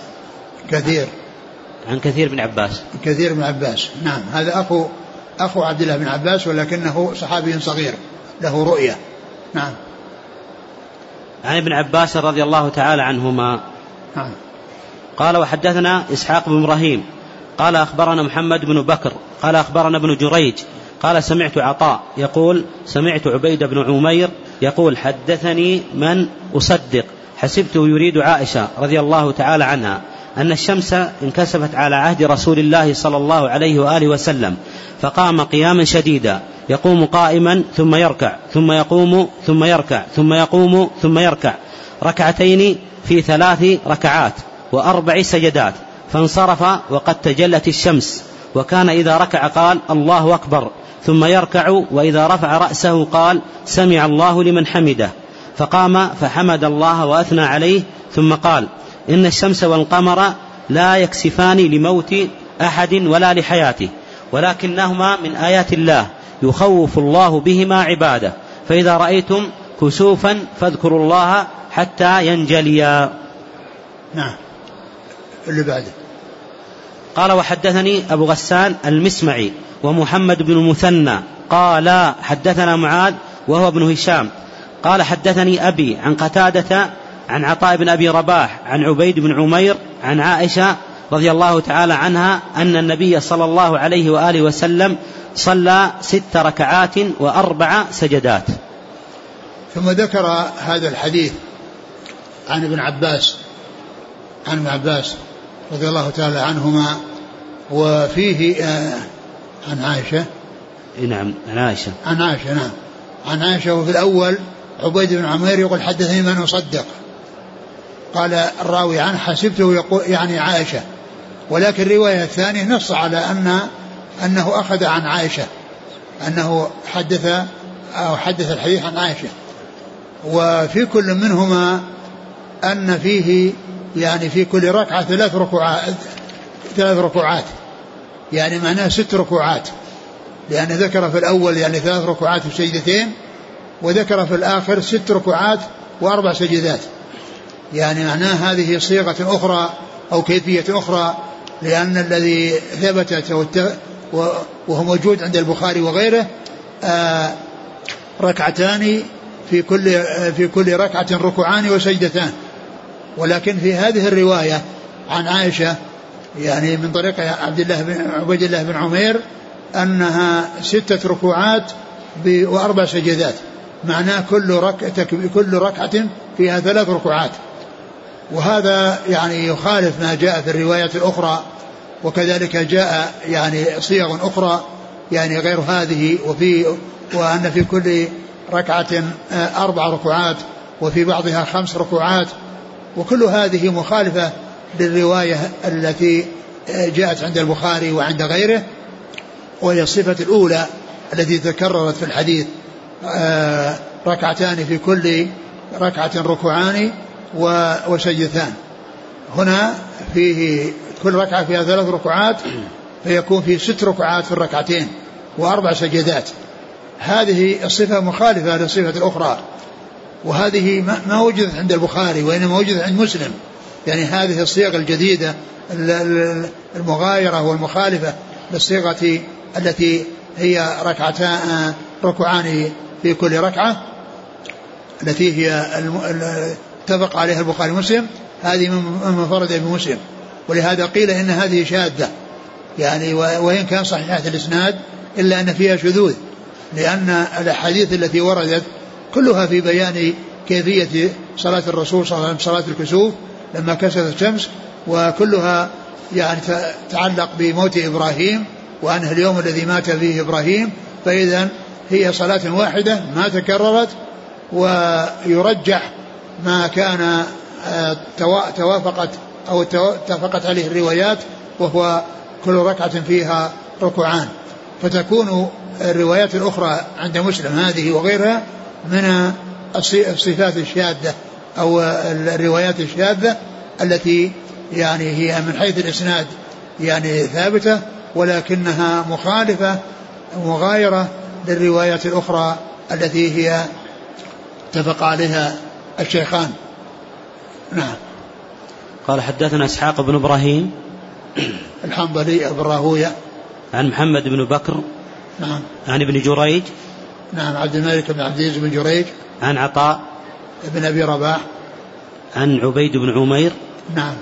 كثير. عن كثير بن عباس. كثير بن عباس. نعم. هذا أخو أخو عبد الله بن عباس ولكنه صحابي صغير. له رؤية. نعم. عن ابن عباس رضي الله تعالى عنهما. نعم. قال وحدثنا إسحاق بن إبراهيم. قال أخبرنا محمد بن بكر. قال أخبرنا ابن جريج. قال سمعت عطاء يقول سمعت عبيد بن عمير يقول حدثني من أصدق. حسبته يريد عائشة رضي الله تعالى عنها أن الشمس انكسفت على عهد رسول الله صلى الله عليه وآله وسلم فقام قياما شديدا يقوم قائما ثم يركع ثم يقوم ثم يركع ثم يقوم ثم يركع ركعتين في ثلاث ركعات وأربع سجدات فانصرف وقد تجلت الشمس وكان إذا ركع قال الله أكبر ثم يركع وإذا رفع رأسه قال سمع الله لمن حمده. فقام فحمد الله وأثنى عليه ثم قال إن الشمس والقمر لا يكسفان لموت أحد ولا لحياته ولكنهما من آيات الله يخوف الله بهما عباده فإذا رأيتم كسوفا فاذكروا الله حتى ينجليا. نعم. اللي بعده. قال وحدثني أبو غسان المسمعي ومحمد بن المثنى قال حدثنا معاذ وهو ابن هشام قال حدثني أبي عن قتادة عن عطاء بن أبي رباح عن عبيد بن عمير عن عائشة رضي الله تعالى عنها أن النبي صلى الله عليه وآله وسلم صلى ست ركعات وأربع سجدات. ثم ذكر هذا الحديث عن ابن عباس عن ابن عباس رضي الله تعالى عنهما وفيه آه عن عائشة. نعم عن عائشة. عن عائشة نعم. عن عائشة وفي الأول عبيد بن عمير يقول حدثني من أصدق. قال الراوي عنه حسبته يقول يعني عائشة. ولكن الرواية الثانية نص على أن أنه أخذ عن عائشة. أنه حدث أو حدث الحديث عن عائشة. وفي كل منهما أن فيه يعني في كل ركعة ثلاث ركوعات ثلاث ركوعات. يعني معناه ست ركوعات. لأن ذكر في الأول يعني ثلاث ركوعات وسجدتين وذكر في الآخر ست ركوعات وأربع سجدات. يعني معناه هذه صيغة أخرى أو كيفية أخرى لأن الذي ثبتت وهو موجود عند البخاري وغيره آه ركعتان في كل في كل ركعة ركوعان وسجدتان. ولكن في هذه الرواية عن عائشة يعني من طريق عبد الله بن عبيد الله بن عمير أنها ستة ركوعات وأربع سجدات. معناه كل ركعة كل ركعة فيها ثلاث ركوعات وهذا يعني يخالف ما جاء في الروايات الأخرى وكذلك جاء يعني صيغ أخرى يعني غير هذه وفي وأن في كل ركعة أربع ركوعات وفي بعضها خمس ركوعات وكل هذه مخالفة للرواية التي جاءت عند البخاري وعند غيره وهي الصفة الأولى التي تكررت في الحديث. ركعتان في كل ركعة ركوعان وسجدتان. هنا فيه كل ركعة فيها ثلاث ركعات فيكون في ست ركعات في الركعتين وأربع سجدات. هذه الصفة مخالفة للصفة الأخرى وهذه ما وجدت عند البخاري وإنما وجدت عند مسلم. يعني هذه الصيغ الجديدة المغايرة والمخالفة للصيغة التي هي ركعتان ركعان في كل ركعة التي هي اتفق عليها البخاري ومسلم. هذه من فرد بمسلم ولهذا قيل إن هذه شاذة. يعني وإن كان صحيحة الإسناد إلا أن فيها شذوذ. لأن الأحاديث التي وردت كلها في بيان كيفية صلاة الرسول صلى الله عليه وسلم صلاة الكسوف لما كسفت الشمس وكلها يعني تتعلق بموت إبراهيم وأنه اليوم الذي مات فيه إبراهيم. فإذا هي صلاة واحدة ما تكررت ويرجح ما كان آه، توافقت أو اتفقت عليه الروايات وهو كل ركعة فيها ركوعان فتكون الروايات الأخرى عند مسلم هذه وغيرها من الصفات الشاذة أو الروايات الشاذة التي يعني هي من حيث الإسناد يعني ثابتة ولكنها مخالفة مغايرة للروايات الأخرى التي هي اتفق عليها الشيخان. نعم. قال حدثنا إسحاق بن إبراهيم. الحنظلي أبو راهويه عن محمد بن بكر. نعم. عن ابن جريج. نعم عبد الملك بن عبد العزيز بن جريج. عن عطاء. بن أبي رباح. عن عبيد بن عمير. نعم.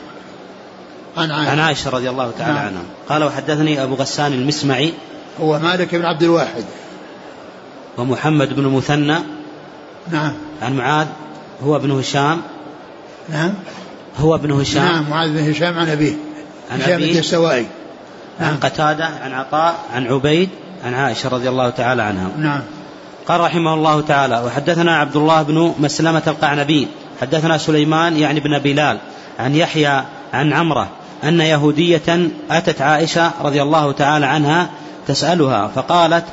عن عائشة, عن عائشة رضي الله تعالى نعم. عنها. قال وحدثني أبو غسان المسمعي. هو مالك بن عبد الواحد. ومحمد بن المثنى نعم. عن معاذ هو ابن هشام. نعم. هو ابن هشام. نعم معاذ بن هشام عن أبيه. عن هشام بن السوائي. نعم. عن قتادة عن عطاء عن عبيد عن عائشة رضي الله تعالى عنها. نعم. قال رحمه الله تعالى وحدثنا عبد الله بن مسلمة القعنبي. حدثنا سليمان يعني بن بلال. عن يحيى عن عمرة. أن يهودية أتت عائشة رضي الله تعالى عنها تسألها فقالت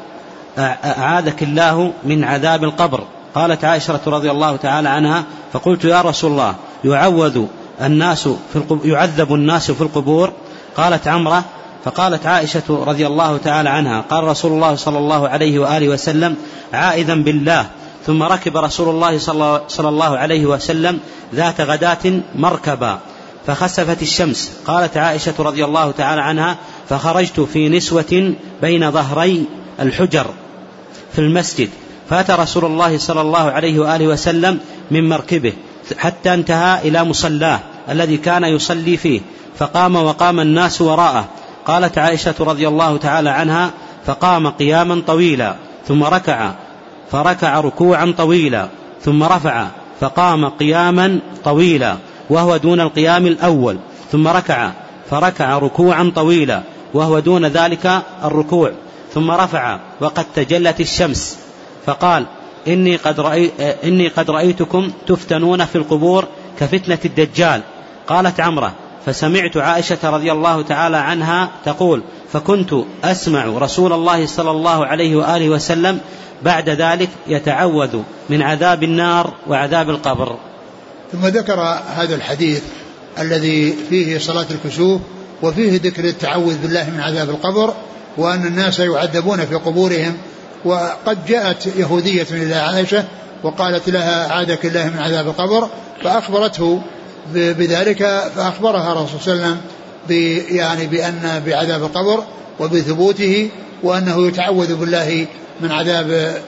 أعاذك الله من عذاب القبر. قالت عائشة رضي الله تعالى عنها فقلت يا رسول الله يعوذ الناس في القبور يعذب الناس في القبور؟ قالت عمرة فقالت عائشة رضي الله تعالى عنها قال رسول الله صلى الله عليه وآله وسلم عائذا بالله. ثم ركب رسول الله صلى الله عليه وسلم ذات غداة مركبا فخسفت الشمس. قالت عائشة رضي الله تعالى عنها فخرجت في نسوة بين ظهري الحجر. في المسجد. فأتى رسول الله صلى الله عليه وآله وسلم من مركبه حتى انتهى إلى مصلاه الذي كان يصلي فيه. فقام وقام الناس وراءه. قالت عائشة رضي الله تعالى عنها فقام قياما طويلا ثم ركع. فركع ركوعا طويلا ثم رفع. فقام قياما طويلا وهو دون القيام الأول ثم ركع. فركع ركوعا طويلا وهو دون ذلك الركوع. ثم رفع وقد تجلت الشمس. فقال إني قد, رأي إني قد رأيتكم تفتنون في القبور كفتنة الدجال. قالت عمرة فسمعت عائشة رضي الله تعالى عنها تقول فكنت أسمع رسول الله صلى الله عليه وآله وسلم بعد ذلك يتعوذ من عذاب النار وعذاب القبر. ثم ذكر هذا الحديث الذي فيه صلاة الكسوف وفيه ذكر التعوذ بالله من عذاب القبر وأن الناس يعذبون في قبورهم. وقد جاءت يهودية إلى عائشة وقالت لها عادك الله من عذاب القبر فأخبرته بذلك فأخبرها الرسول صلى الله عليه وسلم يعني بأن بعذاب القبر وبثبوته وأنه يتعوذ بالله من عذاب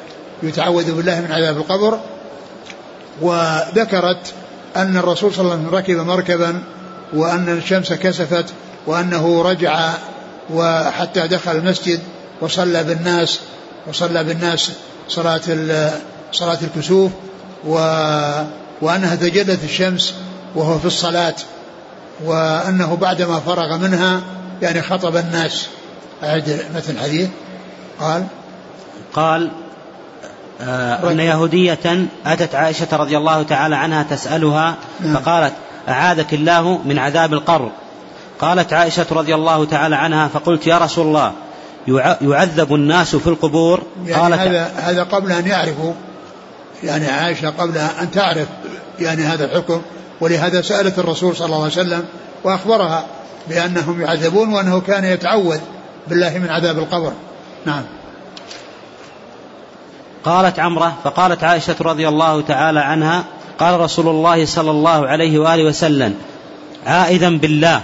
يتعوذ بالله من عذاب القبر. وذكرت أن الرسول صلى الله عليه وسلم ركب مركبا وأن الشمس كسفت وأنه رجع وحتى دخل المسجد وصلى بالناس وصلى بالناس صلاة صلاة الكسوف و وأنها تجلت الشمس وهو في الصلاة وأنه بعدما فرغ منها يعني خطب الناس. أعد مثل الحديث. قال قال آه أن يهودية أتت عائشة رضي الله تعالى عنها تسألها نعم. فقالت أعاذك الله من عذاب القبر. قالت عائشة رضي الله تعالى عنها فقلت يا رسول الله يعذب الناس في القبور؟ يعني قالت هذا هذا قبل أن يعرفوا. يعني عائشة قبل أن تعرف يعني هذا الحكم ولهذا سألت الرسول صلى الله عليه وسلم وأخبرها بأنهم يعذبون وأنه كان يتعوذ بالله من عذاب القبر. نعم. قالت عمرة فقالت عائشة رضي الله تعالى عنها قال رسول الله صلى الله عليه وآله وسلم عائذا بالله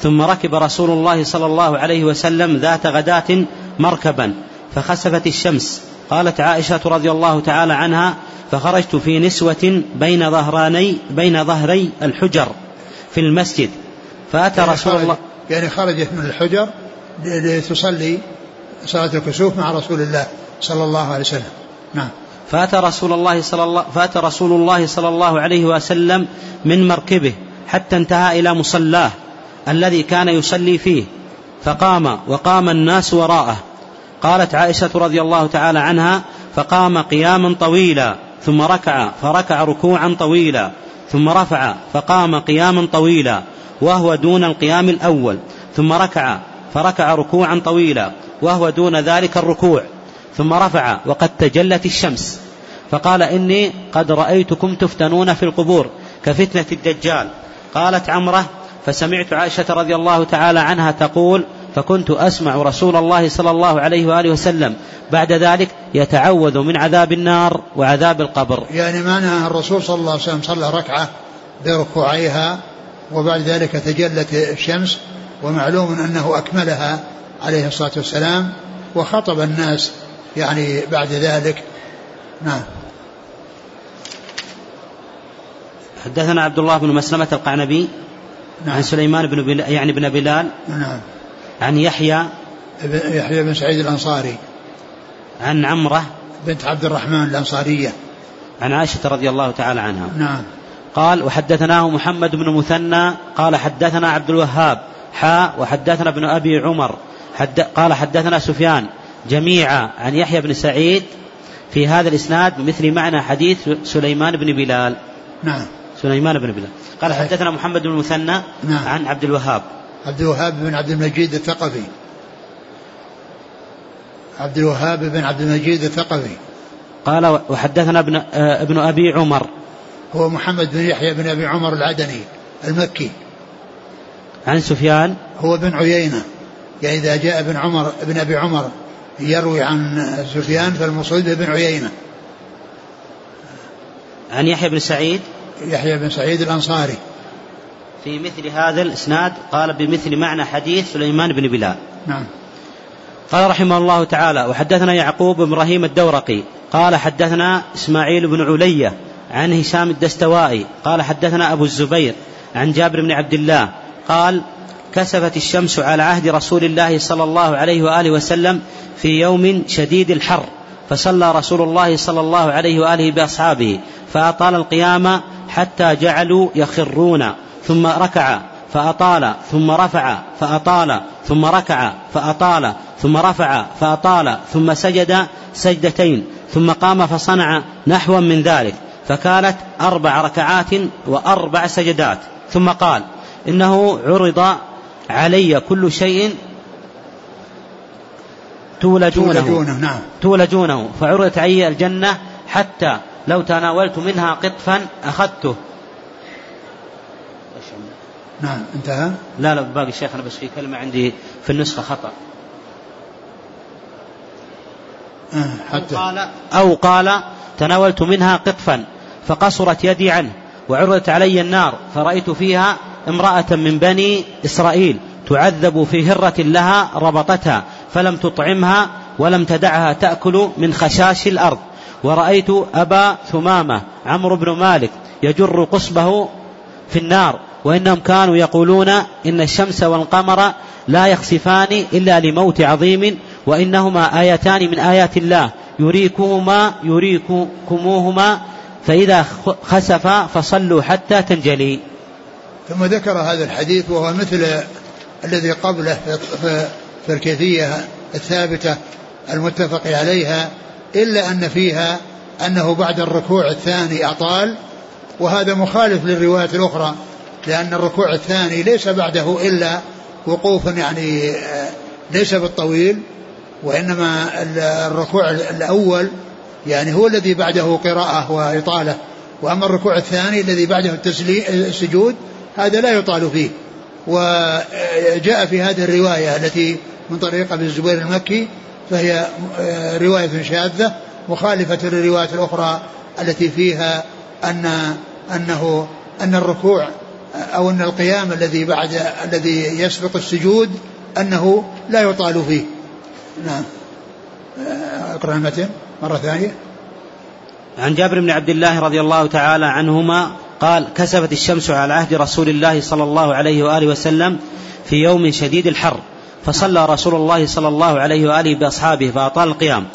ثم ركب رسول الله صلى الله عليه وسلم ذات غداة مركبا فخسفت الشمس. قالت عائشة رضي الله تعالى عنها فخرجت في نسوة بين ظهراني بين ظهري الحجر في المسجد. فأتى يعني رسول الله يعني خرجت من الحجر لتصلي صلاة الكسوف مع رسول الله صلى الله عليه وسلم. نعم. فأتى رسول الله صلى الله فأتى رسول الله صلى الله عليه وسلم من مركبه حتى انتهى إلى مصلاه. الذي كان يصلي فيه فقام وقام الناس وراءه. قالت عائشة رضي الله تعالى عنها فقام قياما طويلا ثم ركع فركع ركوعا طويلا ثم رفع فقام قياما طويلا وهو دون القيام الأول ثم ركع فركع ركوعا طويلا وهو دون ذلك الركوع ثم رفع وقد تجلت الشمس. فقال إني قد رأيتكم تفتنون في القبور كفتنة الدجال. قالت عمرة فسمعت عائشة رضي الله تعالى عنها تقول فكنت أسمع رسول الله صلى الله عليه وآله وسلم. بعد ذلك يتعوذ من عذاب النار وعذاب القبر. يعني معنى الرسول صلى الله عليه وسلم صلى ركعة بركوعيها وبعد ذلك تجلت الشمس ومعلوم أنه أكملها عليه الصلاة والسلام وخطب الناس يعني بعد ذلك. نعم. حدثنا عبد الله بن مسلمة القعنبي. نعم. عن سليمان بن بلال يعني بن بلال نعم. عن يحيى يحيى بن سعيد الأنصاري. عن عمرة بنت عبد الرحمن الأنصارية. عن عائشة رضي الله تعالى عنها. نعم. قال وحدثناه محمد بن مثنى قال حدثنا عبد الوهاب حاء وحدثنا ابن أبي عمر حد قال حدثنا سفيان جميعا عن يحيى بن سعيد في هذا الإسناد بمثل معنى حديث سليمان بن بلال. نعم. سليمان بن بلال. قال حدثنا محمد بن المثنى نعم. عن عبد الوهاب. عبد الوهاب بن عبد المجيد الثقفي. عبد الوهاب بن عبد المجيد الثقفي. قال وحدثنا ابن آه، ابن أبي عمر. هو محمد بن يحيى بن أبي عمر العدني المكي. عن سفيان. هو بن عيينة. يعني إذا جاء ابن عمر ابن أبي عمر يروي عن سفيان فالمصيب بن عيينة. عن يحيى بن سعيد. يحيى بن سعيد الأنصاري. في مثل هذا الإسناد قال بمثل معنى حديث سليمان بن بلال. نعم. قال رحمه الله تعالى وحدثنا يعقوب بن إبراهيم الدورقي. قال حدثنا إسماعيل بن علية عن هشام الدستوائي. قال حدثنا أبو الزبير عن جابر بن عبد الله. قال كسفت الشمس على عهد رسول الله صلى الله عليه وآله وسلم في يوم شديد الحر فصلى رسول الله صلى الله عليه وآله بأصحابه. فأطال القيام حتى جعلوا يخرون ثم ركع فأطال ثم رفع فأطال ثم ركع فأطال ثم رفع فأطال ثم سجد سجدتين ثم قام فصنع نحوا من ذلك فكانت أربع ركعات وأربع سجدات ثم قال إنه عرض علي كل شيء تولجونه, تولجونه نعم. تولجونه فعرضت علي الجنة حتى لو تناولت منها قطفا أخذته. نعم انتهى؟ لا لا باقي الشيخ أنا بس في كلمة عندي في النسخة خطأ. آه حتى. أو قال, أو قال تناولت منها قطفا فقصرت يدي عنه وعرضت علي النار فرأيت فيها امرأة من بني إسرائيل تعذب في هرة لها ربطتها فلم تطعمها ولم تدعها تأكل من خشاش الأرض. ورأيت أبا ثمامة عمرو بن مالك يجر قصبه في النار وإنهم كانوا يقولون إن الشمس والقمر لا يخسفان إلا لموت عظيم وإنهما آيتان من آيات الله يريكهما يريكموهما فإذا خسف فصلوا حتى تنجلي. ثم ذكر هذا الحديث وهو مثل الذي قبله في الكيفية الثابتة المتفق عليها. إلا أن فيها أنه بعد الركوع الثاني أطال وهذا مخالف للرواية الأخرى لأن الركوع الثاني ليس بعده إلا وقوف يعني آه، ليس بالطويل وإنما الركوع الأول يعني هو الذي بعده قراءة وإطالة وأما الركوع الثاني الذي بعده السجود هذا لا يطال فيه. وجاء في هذه الرواية التي من طريق ابن الزبير المكي فهي آه، رواية شاذة مخالفة للروايات الأخرى التي فيها أن أنه أن الركوع أو أن القيام الذي بعد الذي يسبق السجود أنه لا يطال فيه. نعم. أقرأ المتن مرة ثانية. عن جابر بن عبد الله رضي الله تعالى عنهما قال كسفت الشمس على عهد رسول الله صلى الله عليه وآله وسلم في يوم شديد الحر. فصلى رسول الله صلى الله عليه وآله بأصحابه فأطال القيام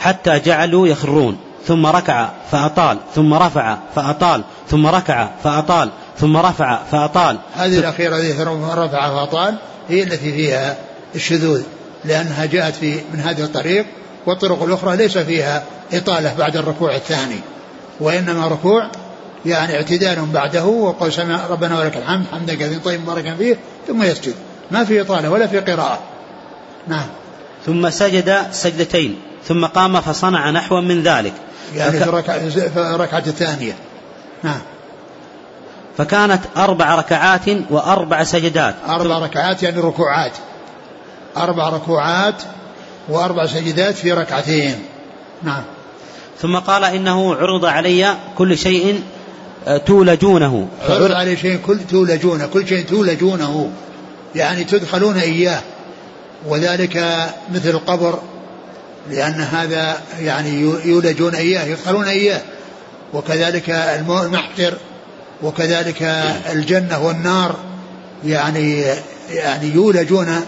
حتى جعلوا يخرون ثم ركع فأطال ثم رفع فأطال ثم ركع فأطال ثم رفع فأطال. هذه الأخيرة التي رفع فأطال هي التي فيها الشذوذ لأنها جاءت في من هذا الطريق والطرق الأخرى ليس فيها إطالة بعد الركوع الثاني وإنما ركوع يعني اعتدال بعده وقول سمع ربنا ولك الحمد حمدا كثيرا طيب مباركا فيه ثم يسجد. ما في إطالة ولا في قراءة. نعم. ثم سجد سجدتين ثم قام فصنع نحوا من ذلك. يعني فك... في الركعة الثانية نعم. فكانت أربع ركعات وأربع سجدات. أربع ركعات يعني ركوعات. أربع ركوعات وأربع سجدات في ركعتين. نعم. ثم قال إنه عرض علي كل شيء آه، تولجونه. عرض علي شيء كل تولجونه كل شيء تولجونه. يعني تدخلون إياه وذلك مثل القبر لأن هذا يعني يولجون إياه يدخلون إياه وكذلك المحشر وكذلك الجنة والنار يعني يعني يولجون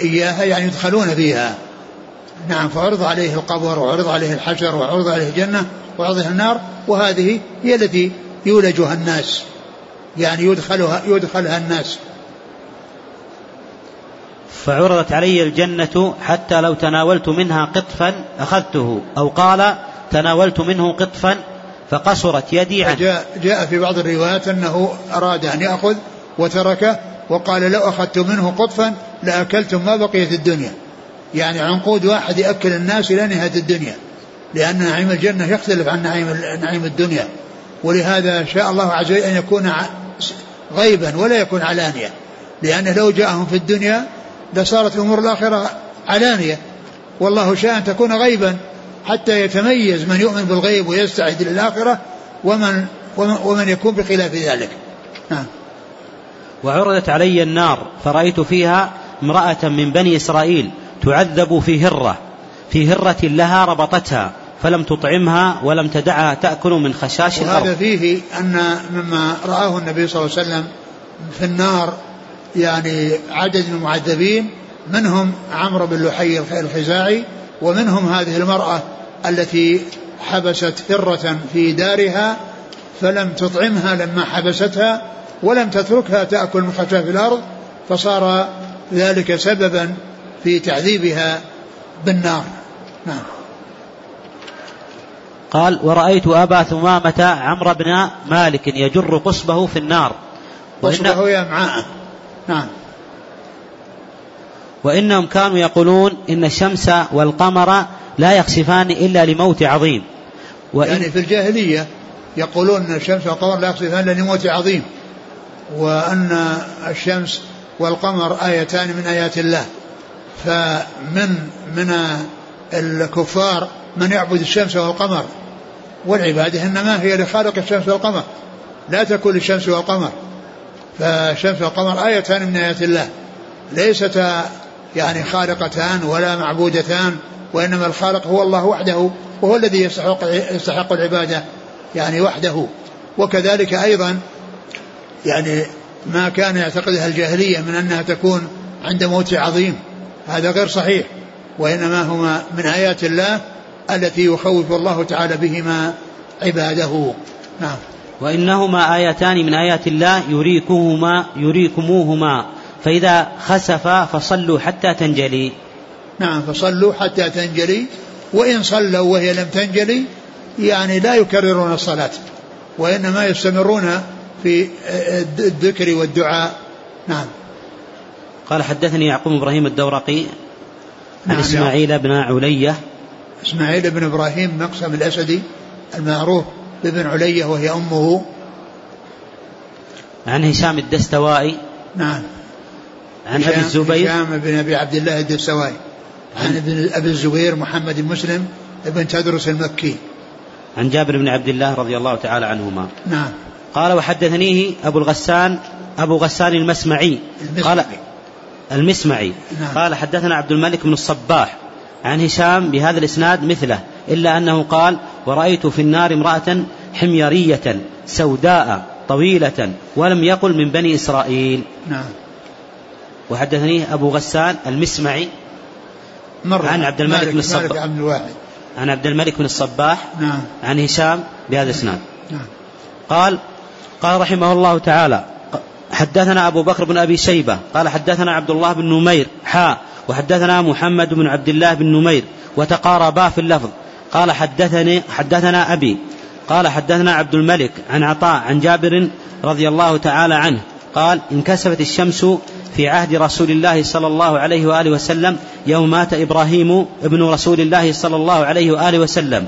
إياها يعني يدخلون فيها. نعم فعرض عليه القبر وعرض عليه الحشر وعرض عليه الجنة وعرض عليه النار وهذه هي التي يولجها الناس يعني يدخلها يدخلها الناس. فعرضت علي الجنة حتى لو تناولت منها قطفا أخذته أو قال تناولت منه قطفا فقصرت يدي عنه. جاء, جاء في بعض الروايات أنه أراد أن يأخذ وتركه وقال لو أخذت منه قطفا لأكلتم ما بقيت الدنيا. يعني عنقود واحد يأكل الناس إلى نهاية الدنيا لأن نعيم الجنة يختلف عن نعيم نعيم الدنيا. ولهذا شاء الله عز وجل أن يكون غيبا ولا يكون علانية لأنه لو جاءهم في الدنيا لصارت أمور الآخرة علانية والله شاء أن تكون غيبا حتى يتميز من يؤمن بالغيب ويستعد للآخرة ومن, ومن, ومن يكون بخلاف ذلك. نعم. وعرضت علي النار فرأيت فيها امرأة من بني إسرائيل تعذب في هرة في هرة لها ربطتها فلم تطعمها ولم تدعها تأكل من خشاش الأرض. وهذا فيه أن مما رآه النبي صلى الله عليه وسلم في النار يعني عدد من المعذبين منهم عمرو بن لحي الخزاعي ومنهم هذه المرأة التي حبست هرة في دارها فلم تطعمها لما حبستها ولم تتركها تأكل من خشاف الأرض فصار ذلك سببا في تعذيبها بالنار. نعم. قال ورأيت أبا ثمامة عمرو بن مالك يجر قصبه في النار. قصبه يا معاء نعم. وإنهم كانوا يقولون إن الشمس والقمر لا يخسفان إلا لموت عظيم. وإن يعني في الجاهلية يقولون أن الشمس والقمر لا يخسفان إلا لموت عظيم. وأن الشمس والقمر آيتان من آيات الله. فمن من الكفار من يعبد الشمس والقمر. والعبادة إنما هي لخالق الشمس والقمر. لا تكون للشمس والقمر. فالشمس والقمر آيتان من آيات الله. ليستا يعني خالقتان ولا معبودتان وإنما الخالق هو الله وحده وهو الذي يستحق, يستحق العبادة يعني وحده. وكذلك أيضا يعني ما كان يعتقدها الجاهلية من أنها تكون عند موت عظيم. هذا غير صحيح. وإنما هما من آيات الله التي يخوف الله تعالى بهما عباده. نعم. وإنهما آيتان من آيات الله يريكهما يريكموهما. فإذا خسف فصلوا حتى تنجلي. نعم فصلوا حتى تنجلي. وإن صلوا وهي لم تنجلي يعني لا يكررون الصلاة. وإنما يستمرون في الذكر والدعاء. نعم. قال حدثني يعقوب إبراهيم الدورقي عن نعم إسماعيل بن علية. إسماعيل بن إبراهيم مقسم الأسدي المعروف. بابن علية وهي أمه. عن هشام الدستوائي. نعم. عن أبي الزبير. هشام بن أبي عبد الله الدستوائي. عن ابن أبي الزبير محمد مسلم ابن تدرس المكي. عن جابر بن عبد الله رضي الله تعالى عنهما. نعم. قال وحدثنيه أبو الغسان أبو غسان المسمعي. المسمعي. قال المسمعي. نعم. قال حدثنا عبد الملك بن الصباح عن هشام بهذا الإسناد مثله إلا أنه قال ورأيت في النار امرأة حميرية سوداء طويلة ولم يقل من بني إسرائيل. نعم. وحدثني أبو غسان المسمعي مرة عن عبد الملك بن الصباح. عن عبد الملك بن الصباح نعم. عن هشام بهذا الإسناد. نعم. قال قال رحمه الله تعالى حدثنا أبو بكر بن أبي شيبة قال حدثنا عبد الله بن نمير حاء وحدثنا محمد بن عبد الله بن نمير وتقاربا في اللفظ. قال حدثني حدثنا أبي قال حدثنا عبد الملك عن عطاء عن جابر رضي الله تعالى عنه قال انكسفت الشمس في عهد رسول الله صلى الله عليه وآله وسلم يوم مات إبراهيم ابن رسول الله صلى الله عليه وآله وسلم.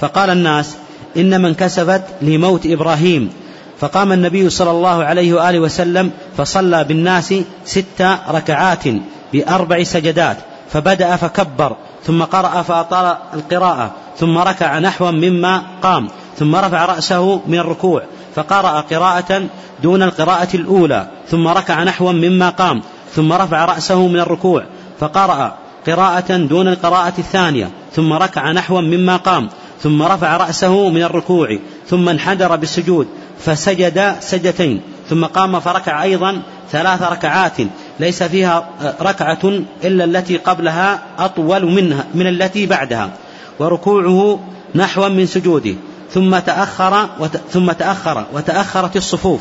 فقال الناس إنما انكسفت لموت إبراهيم. فقام النبي صلى الله عليه وآله وسلم فصلى بالناس ست ركعات بأربع سجدات فبدأ فكبر ثم قرأ فأطال القراءة ثم ركع نحوا مما قام. ثم رفع رأسه من الركوع فقرأ قراءة دون القراءة الأولى ثم ركع نحوا مما قام ثم رفع رأسه من الركوع فقرأ قراءة دون القراءة الثانية ثم ركع نحوا مما قام ثم رفع رأسه من الركوع ثم انحدر بالسجود فسجد سجدتين ثم قام فركع أيضا ثلاث ركعات ليس فيها ركعة إلا التي قبلها أطول منها من التي بعدها وركوعه نحوا من سجوده. ثم تأخر وت... ثم تأخر وتأخرت الصفوف.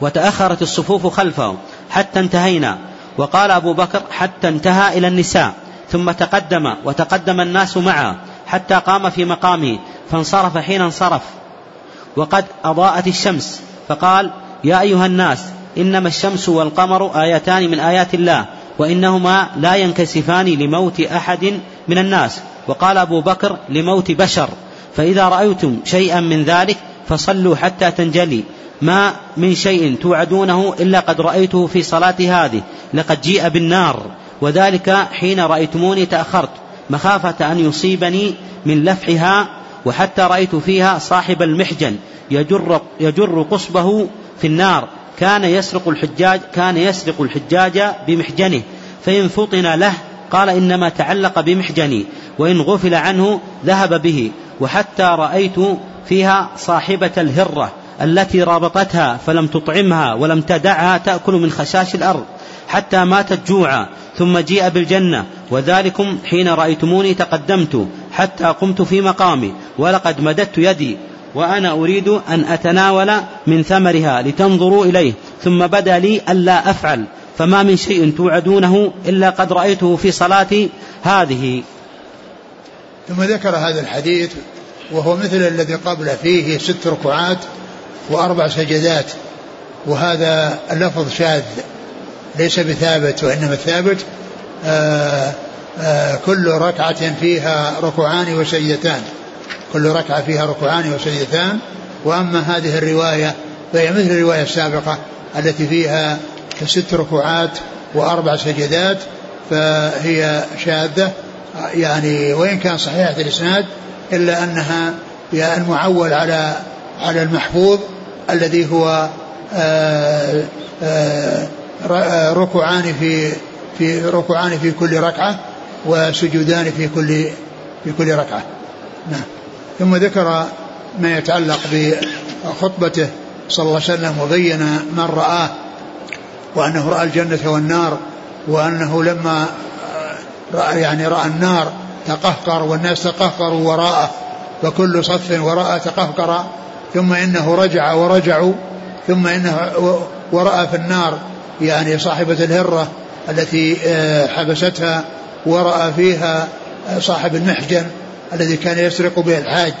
وتأخرت الصفوف خلفه حتى انتهينا. وقال أبو بكر حتى انتهى إلى النساء. ثم تقدم وتقدم الناس معه حتى قام في مقامه فانصرف حين انصرف. وقد أضاءت الشمس. فقال يا أيها الناس إنما الشمس والقمر آيتان من آيات الله وإنهما لا ينكسفان لموت أحد من الناس. وقال أبو بكر لموت بشر. فإذا رأيتم شيئا من ذلك فصلوا حتى تنجلي. ما من شيء توعدونه إلا قد رأيته في صلاتي هذه. لقد جيء بالنار. وذلك حين رأيتموني تأخرت. مخافة أن يصيبني من لفحها وحتى رأيت فيها صاحب المحجن يجر, يجر قصبه في النار. كان يسرق الحجاج كان يسرق الحجاج بمحجنه. فإن فطن له قال إنما تعلق بمحجني وإن غفل عنه ذهب به وحتى رأيت فيها صاحبة الهرة التي رابطتها فلم تطعمها ولم تدعها تأكل من خشاش الأرض حتى ماتت جوعا ثم جيء بالجنة وذلكم حين رأيتموني تقدمت حتى قمت في مقامي ولقد مددت يدي وأنا أريد أن أتناول من ثمرها لتنظروا إليه ثم بدا لي ألا أفعل. فما من شيء توعدونه إلا قد رأيته في صلاتي هذه. ثم ذكر هذا الحديث وهو مثل الذي قبله فيه ست ركوعات وأربع سجدات وهذا اللفظ شاذ ليس بثابت وإنما الثابت آآ آآ كل ركعة فيها ركوعان وسجدتان كل ركعة فيها ركوعان وسجدتان. وأما هذه الرواية فهي مثل الرواية السابقة التي فيها ست ركوعات وأربع سجدات فهي شاذة. يعني وإن كان صحيحة الإسناد إلا أنها المعول على على المحفوظ الذي هو آآ آآ ركوعان في في ركوعان في كل ركعة وسجودان في كل في كل ركعة. نعم. ثم ذكر ما يتعلق بخطبته صلى الله عليه وسلم وبين من رآه. وأنه رأى الجنة والنار وأنه لما رأى يعني رأى النار تقهقر والناس تقهقروا وراءه فكل صف وراءه تقهقر ثم إنه رجع ورجعوا ثم إنه ورأى في النار يعني صاحبة الهرة التي حبستها ورأى فيها صاحب المحجن الذي كان يسرق به الحاج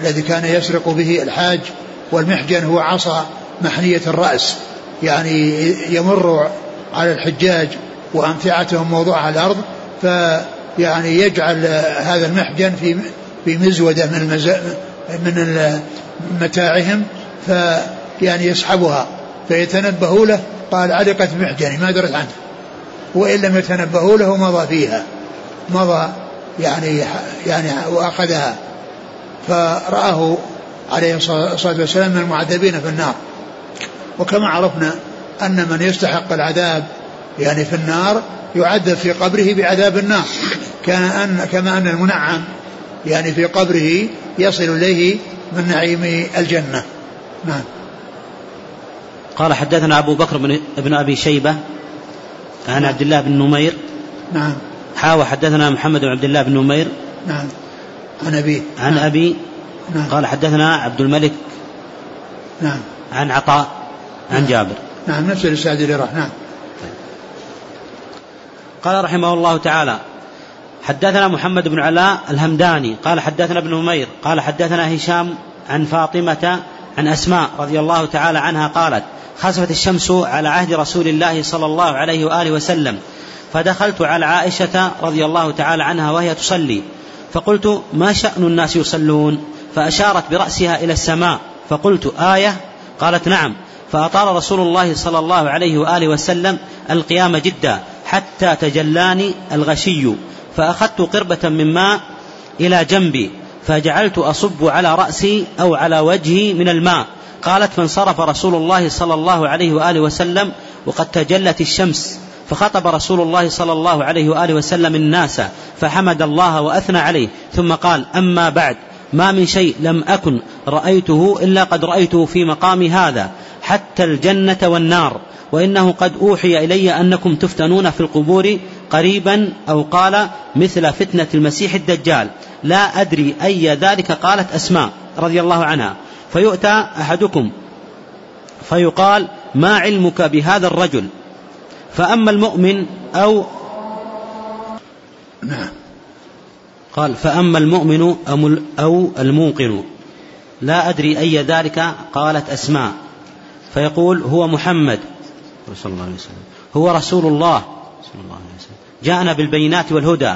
الذي كان يسرق به الحاج والمحجن هو عصا محنية الرأس. يعني يمر على الحجاج وأمتعتهم موضوعة على الأرض فيعني يجعل هذا المحجن في في مزودة من المز... من متاعهم فيعني يسحبها فيتنبهوا له. قال علقت محجني ما درت عنه. وإن لم يتنبهوا له مضى فيها مضى يعني يعني وأخذها. فرآه عليه الصلاة والسلام من المعذبين في النار. وكما عرفنا أن من يستحق العذاب يعني في النار يعذب في قبره بعذاب النار. كان أن كما أن المنعم يعني في قبره يصل إليه من نعيم الجنة. نعم. قال حدثنا أبو بكر بن, بن أبي شيبة عن عبد الله بن نمير. نعم. حاوى حدثنا محمد بن عبد الله بن نمير. نعم. عن أبي. عن نعم. أبي نعم. قال حدثنا عبد الملك. نعم. عن عطاء. عن. جابر. نعم نفس الإسناد اللي راح نعم. قال رحمه الله تعالى حدثنا محمد بن علاء الهمداني قال حدثنا ابن نمير قال حدثنا هشام عن فاطمة عن أسماء رضي الله تعالى عنها قالت خسفت الشمس على عهد رسول الله صلى الله عليه وآله وسلم فدخلت على عائشة رضي الله تعالى عنها وهي تصلي فقلت ما شأن الناس يصلون؟ فأشارت برأسها إلى السماء فقلت آية؟ قالت نعم. فأطال رسول الله صلى الله عليه وآله وسلم القيام جدا حتى تجلاني الغشي فأخذت قربة من ماء إلى جنبي فجعلت أصب على رأسي أو على وجهي من الماء. قالت فانصرف رسول الله صلى الله عليه وآله وسلم وقد تجلت الشمس فخطب رسول الله صلى الله عليه وآله وسلم الناس فحمد الله وأثنى عليه. ثم قال أما بعد ما من شيء لم أكن رأيته إلا قد رأيته في مقام هذا حتى الجنة والنار وإنه قد أوحي إلي أنكم تفتنون في القبور قريبا أو قال مثل فتنة المسيح الدجال. لا أدري أي ذلك قالت أسماء رضي الله عنها. فيؤتى أحدكم فيقال ما علمك بهذا الرجل؟ فأما المؤمن أو نعم. قال فأما المؤمن أو الموقن. لا أدري أي ذلك قالت أسماء. فيقول هو محمد. صلى الله عليه وسلم. هو رسول الله. صلى الله عليه وسلم. جاءنا بالبينات والهدى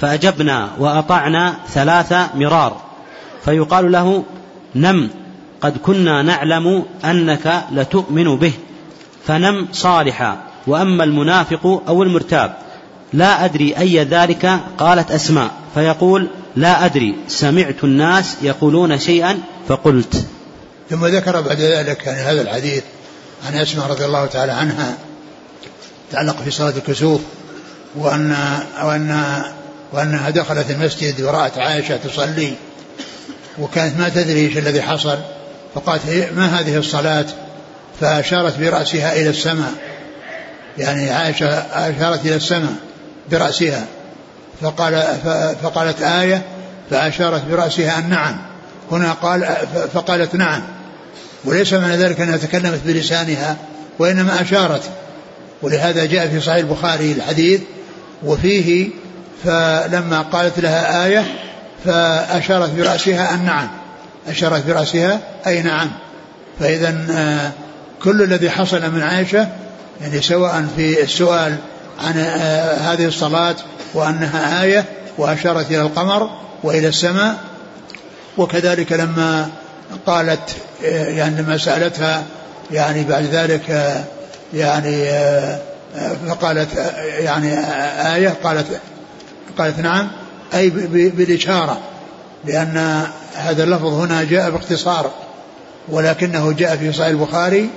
فأجبنا وأطعنا ثلاث مرار. فيقال له نم قد كنا نعلم أنك لتؤمن به. فنم صالحا. وأما المنافق أو المرتاب لا أدري أي ذلك قالت أسماء. فيقول لا أدري سمعت الناس يقولون شيئا فقلت. ثم ذكر بعد ذلك يعني هذا الحديث عن أسماء رضي الله تعالى عنها تعلق في صلاة الكسوف وأن وأن وأنها دخلت المسجد ورأت عائشة تصلي وكانت ما تدري إيش الذي حصل فقالت ما هذه الصلاة؟ فأشارت برأسها إلى السماء. يعني عائشة أشارت إلى السماء برأسها فقال فقالت آية فأشارت برأسها أن نعم هنا قال فقالت نعم. وليس معنى ذلك أنها تكلمت بلسانها وإنما أشارت. ولهذا جاء في صحيح البخاري الحديث وفيه فلما قالت لها آية فأشارت برأسها أن نعم. أشارت برأسها أي نعم. فإذا آه، كل الذي حصل من عائشة يعني سواء في السؤال عن آه، هذه الصلاة وأنها آية وأشارت إلى القمر وإلى السماء وكذلك لما قالت يعني لما سألتها يعني بعد ذلك يعني فقالت يعني آية قالت قالت نعم أي بالإشارة لأن هذا اللفظ هنا جاء باختصار ولكنه جاء في صحيح البخاري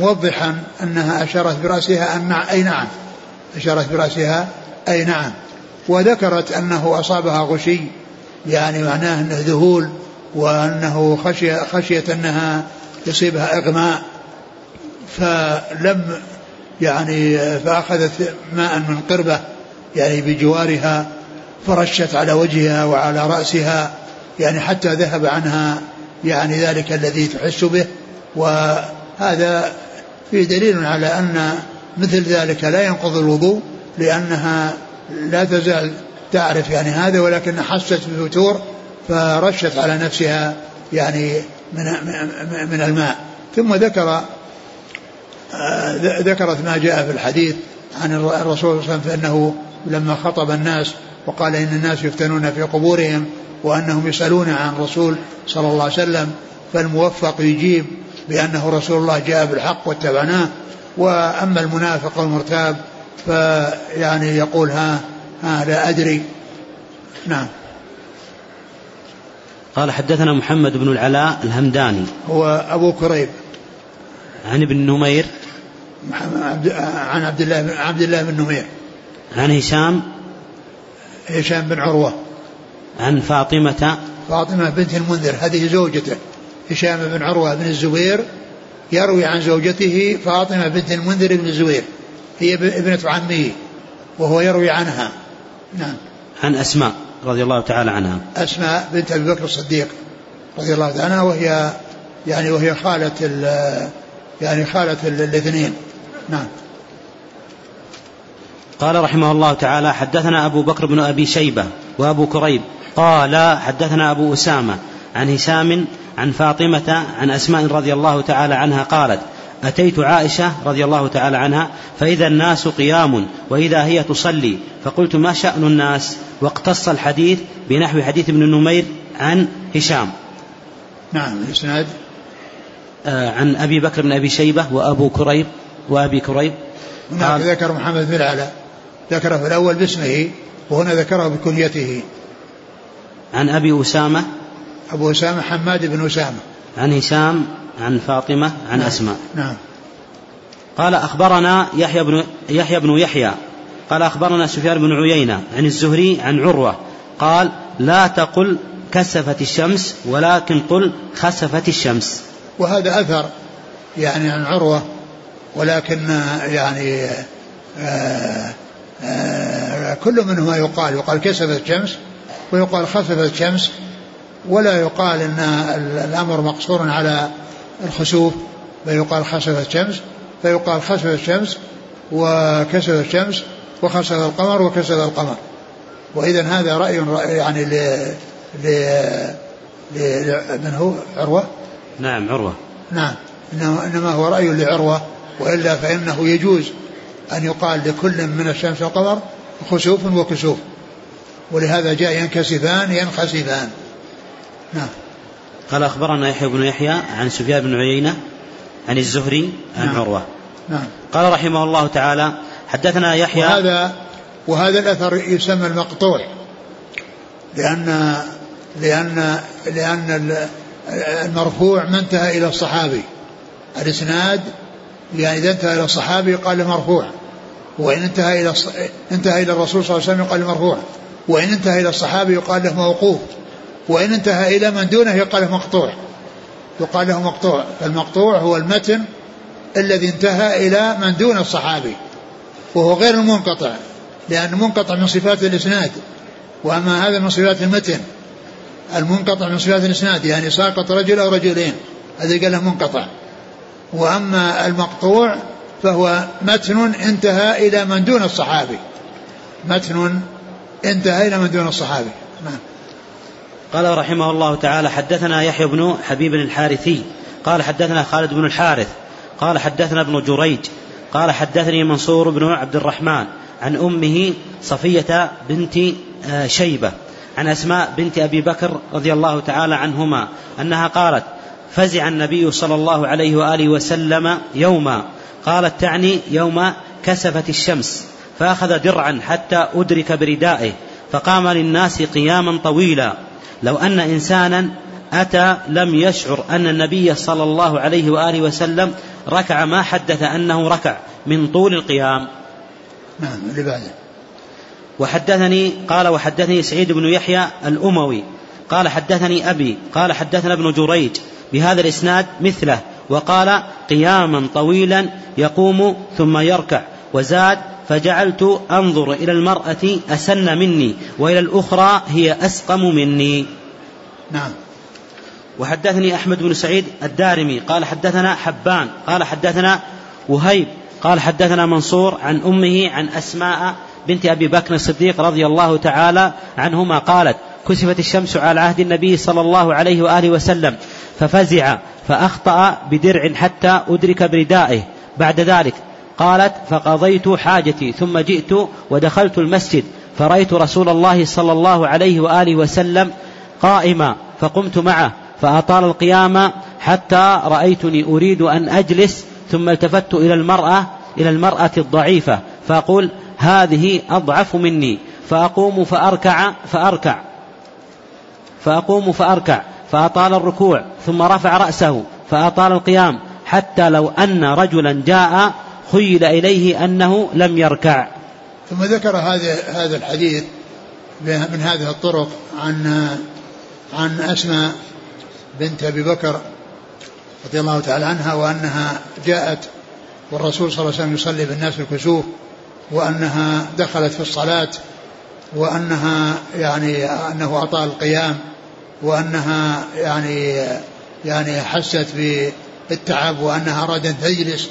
موضحا أنها أشارت برأسها أن أي نعم أشارت برأسها أي نعم وذكرت أنه أصابها غشي يعني معناه أنه ذهول وأنه خشي خشية أنها يصيبها إغماء فلم يعني فأخذت ماء من قربة يعني بجوارها فرشت على وجهها وعلى رأسها يعني حتى ذهب عنها يعني ذلك الذي تحس به وهذا فيه دليل على أن مثل ذلك لا ينقض الوضوء لأنها لا تزال تعرف يعني هذا ولكن حست بفتور فرشت على نفسها يعني من من الماء. ثم ذكر آه، ذكرت ما جاء في الحديث عن الرسول صلى الله عليه وسلم فإنه لما خطب الناس وقال إن الناس يفتنون في قبورهم وأنهم يسألون عن الرسول صلى الله عليه وسلم فالموفق يجيب بأنه رسول الله جاء بالحق واتبعناه. وأما المنافق والمرتاب فيعني يقول ها ها لا أدري. نعم. قال حدثنا محمد بن العلاء الهمداني. هو أبو كريب. عن ابن نمير. عن عبد الله بن عبد الله بن نمير. عن هشام. هشام بن عروة. عن فاطمة. فاطمة بنت المنذر هذه زوجته. هشام بن عروة بن الزبير يروي عن زوجته فاطمة بنت المنذر بن الزبير هي ابنة عمه وهو يروي عنها. نعم. عن أسماء. رضي الله تعالى عنها. أسماء بنت أبي بكر الصديق رضي الله تعالى عنها وهي يعني وهي خالة يعني خالة الاثنين. نعم. قال رحمه الله تعالى حدثنا أبو بكر بن أبي شيبة وأبو كريب. قال حدثنا أبو أسامة عن هشام عن فاطمة عن أسماء رضي الله تعالى عنها قالت أتيت عائشة رضي الله تعالى عنها فإذا الناس قيام وإذا هي تصلي فقلت ما شأن الناس؟ واقتص الحديث بنحو حديث ابن نمير عن هشام. نعم الإسناد آه عن أبي بكر بن أبي شيبة وأبو كريب وأبي كريب. هناك ذكر محمد بن العلاء ذكره في الأول باسمه وهنا ذكره بكنيته عن أبي أسامة. أبو أسامة حماد بن أسامة. عن هشام. عن فاطمة عن نعم. أسماء. نعم. قال أخبرنا يحيى بن يحيى بن يحيى. قال أخبرنا سفيان بن عيينة عن الزهري عن عروة. قال لا تقل كسفت الشمس ولكن قل خسفت الشمس. وهذا أثر يعني عن عروة ولكن يعني آآ آآ كل منهما يقال يقال كسفت الشمس ويقال خسفت الشمس ولا يقال إن الأمر مقصور على الخسوف بل يقال خسفت الشمس فيقال خسفت الشمس وكسفت الشمس وخسف القمر وكسف القمر. واذا هذا رأي يعني ل ل من هو؟ عروة؟ نعم عروة. نعم. إنما هو رأي لعروة وإلا فإنه يجوز أن يقال لكل من الشمس والقمر خسوف وكسوف. ولهذا جاء ينكسفان ينخسفان. نعم. قال أخبرنا يحيى بن يحيى عن سفيان بن عيينة عن الزهري عن نعم. عروة. نعم. قال رحمه الله تعالى حدثنا يحيى وهذا وهذا الأثر يسمى المقطوع لأن لأن لأن المرفوع ما انتهى إلى الصحابي. الاسناد يعني إذا انتهى إلى الصحابي قال مرفوع وإن انتهى إلى انتهى إلى الرسول صلى الله عليه وسلم قال مرفوع وإن انتهى إلى الصحابي يقال له موقوف. وإن انتهى إلى من دونه يقال له مقطوع. يقال له مقطوع. فالمقطوع هو المتن الذي انتهى إلى من دون الصحابي وهو غير المنقطع لأن المنقطع من صفات الإسناد وأما هذا من صفات المتن المنقطع من صفات الإسناد يعني ساقط رجل أو رجلين هذا قال له منقطع. وأما المقطوع فهو متن انتهى إلى من دون الصحابي. متن انتهى إلى من دون الصحابي. نعم. قال رحمه الله تعالى حدثنا يحيى بن حبيب الحارثي قال حدثنا خالد بن الحارث قال حدثنا ابن جريج قال حدثني منصور بن عبد الرحمن عن أمه صفية بنت شيبة عن أسماء بنت أبي بكر رضي الله تعالى عنهما أنها قالت فزع النبي صلى الله عليه وآله وسلم يوما قالت تعني يوم كسفت الشمس فأخذ درعا حتى أدرك بردائه فقام للناس قياما طويلا. لو أن إنسانا أتى لم يشعر أن النبي صلى الله عليه وآله وسلم ركع ما حدث أنه ركع من طول القيام. نعم اللي بعده. وحدثني قال وحدثني سعيد بن يحيى الأموي قال حدثني أبي قال حدثنا ابن جريج بهذا الإسناد مثله وقال قياما طويلا يقوم ثم يركع. وزاد فجعلت أنظر إلى المرأة أسن مني وإلى الأخرى هي أسقم مني. نعم. وحدثني أحمد بن سعيد الدارمي قال حدثنا حبان قال حدثنا وهيب قال حدثنا منصور عن أمه عن أسماء بنت أبي بكر الصديق رضي الله تعالى عنهما قالت كسفت الشمس على عهد النبي صلى الله عليه وآله وسلم ففزع فأخطأ بدرع حتى أدرك بردائه. بعد ذلك قالت فقضيت حاجتي ثم جئت ودخلت المسجد فرأيت رسول الله صلى الله عليه وآله وسلم قائما فقمت معه فأطال القيام حتى رأيتني أريد أن أجلس ثم التفت إلى المرأة إلى المرأة الضعيفة فأقول هذه أضعف مني فأقوم فأركع فأركع فأقوم فأركع فأطال الركوع ثم رفع رأسه فأطال القيام حتى لو أن رجلا جاء خيل إليه أنه لم يركع. ثم ذكر هذا هذا الحديث من هذه الطرق عن عن أسماء بنت أبي بكر رضي الله تعالى عنها وأنها جاءت والرسول صلى الله عليه وسلم يصلي بالناس الكسوف وأنها دخلت في الصلاة وأنها يعني أنه أطال القيام وأنها يعني يعني حست بالتعب وأنها أرادت تجلس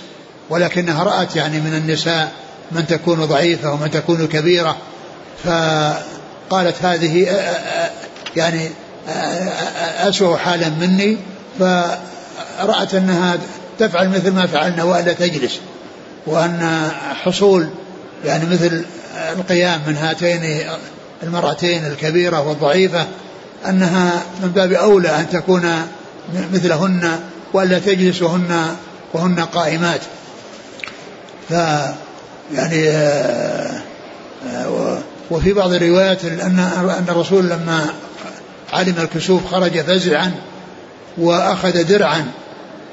ولكنها رأت يعني من النساء من تكون ضعيفة ومن تكون كبيرة فقالت هذه يعني أسوأ حالا مني فرأت أنها تفعل مثل ما فعلنا وألا تجلس وأن حصول يعني مثل القيام من هاتين المرأتين الكبيرة والضعيفة أنها من باب أولى أن تكون مثلهن وألا تجلس وهن وهن قائمات. ف يعني آه، آه، وفي بعض الروايات أن أن الرسول لما علم الكسوف خرج فزعا وأخذ درعا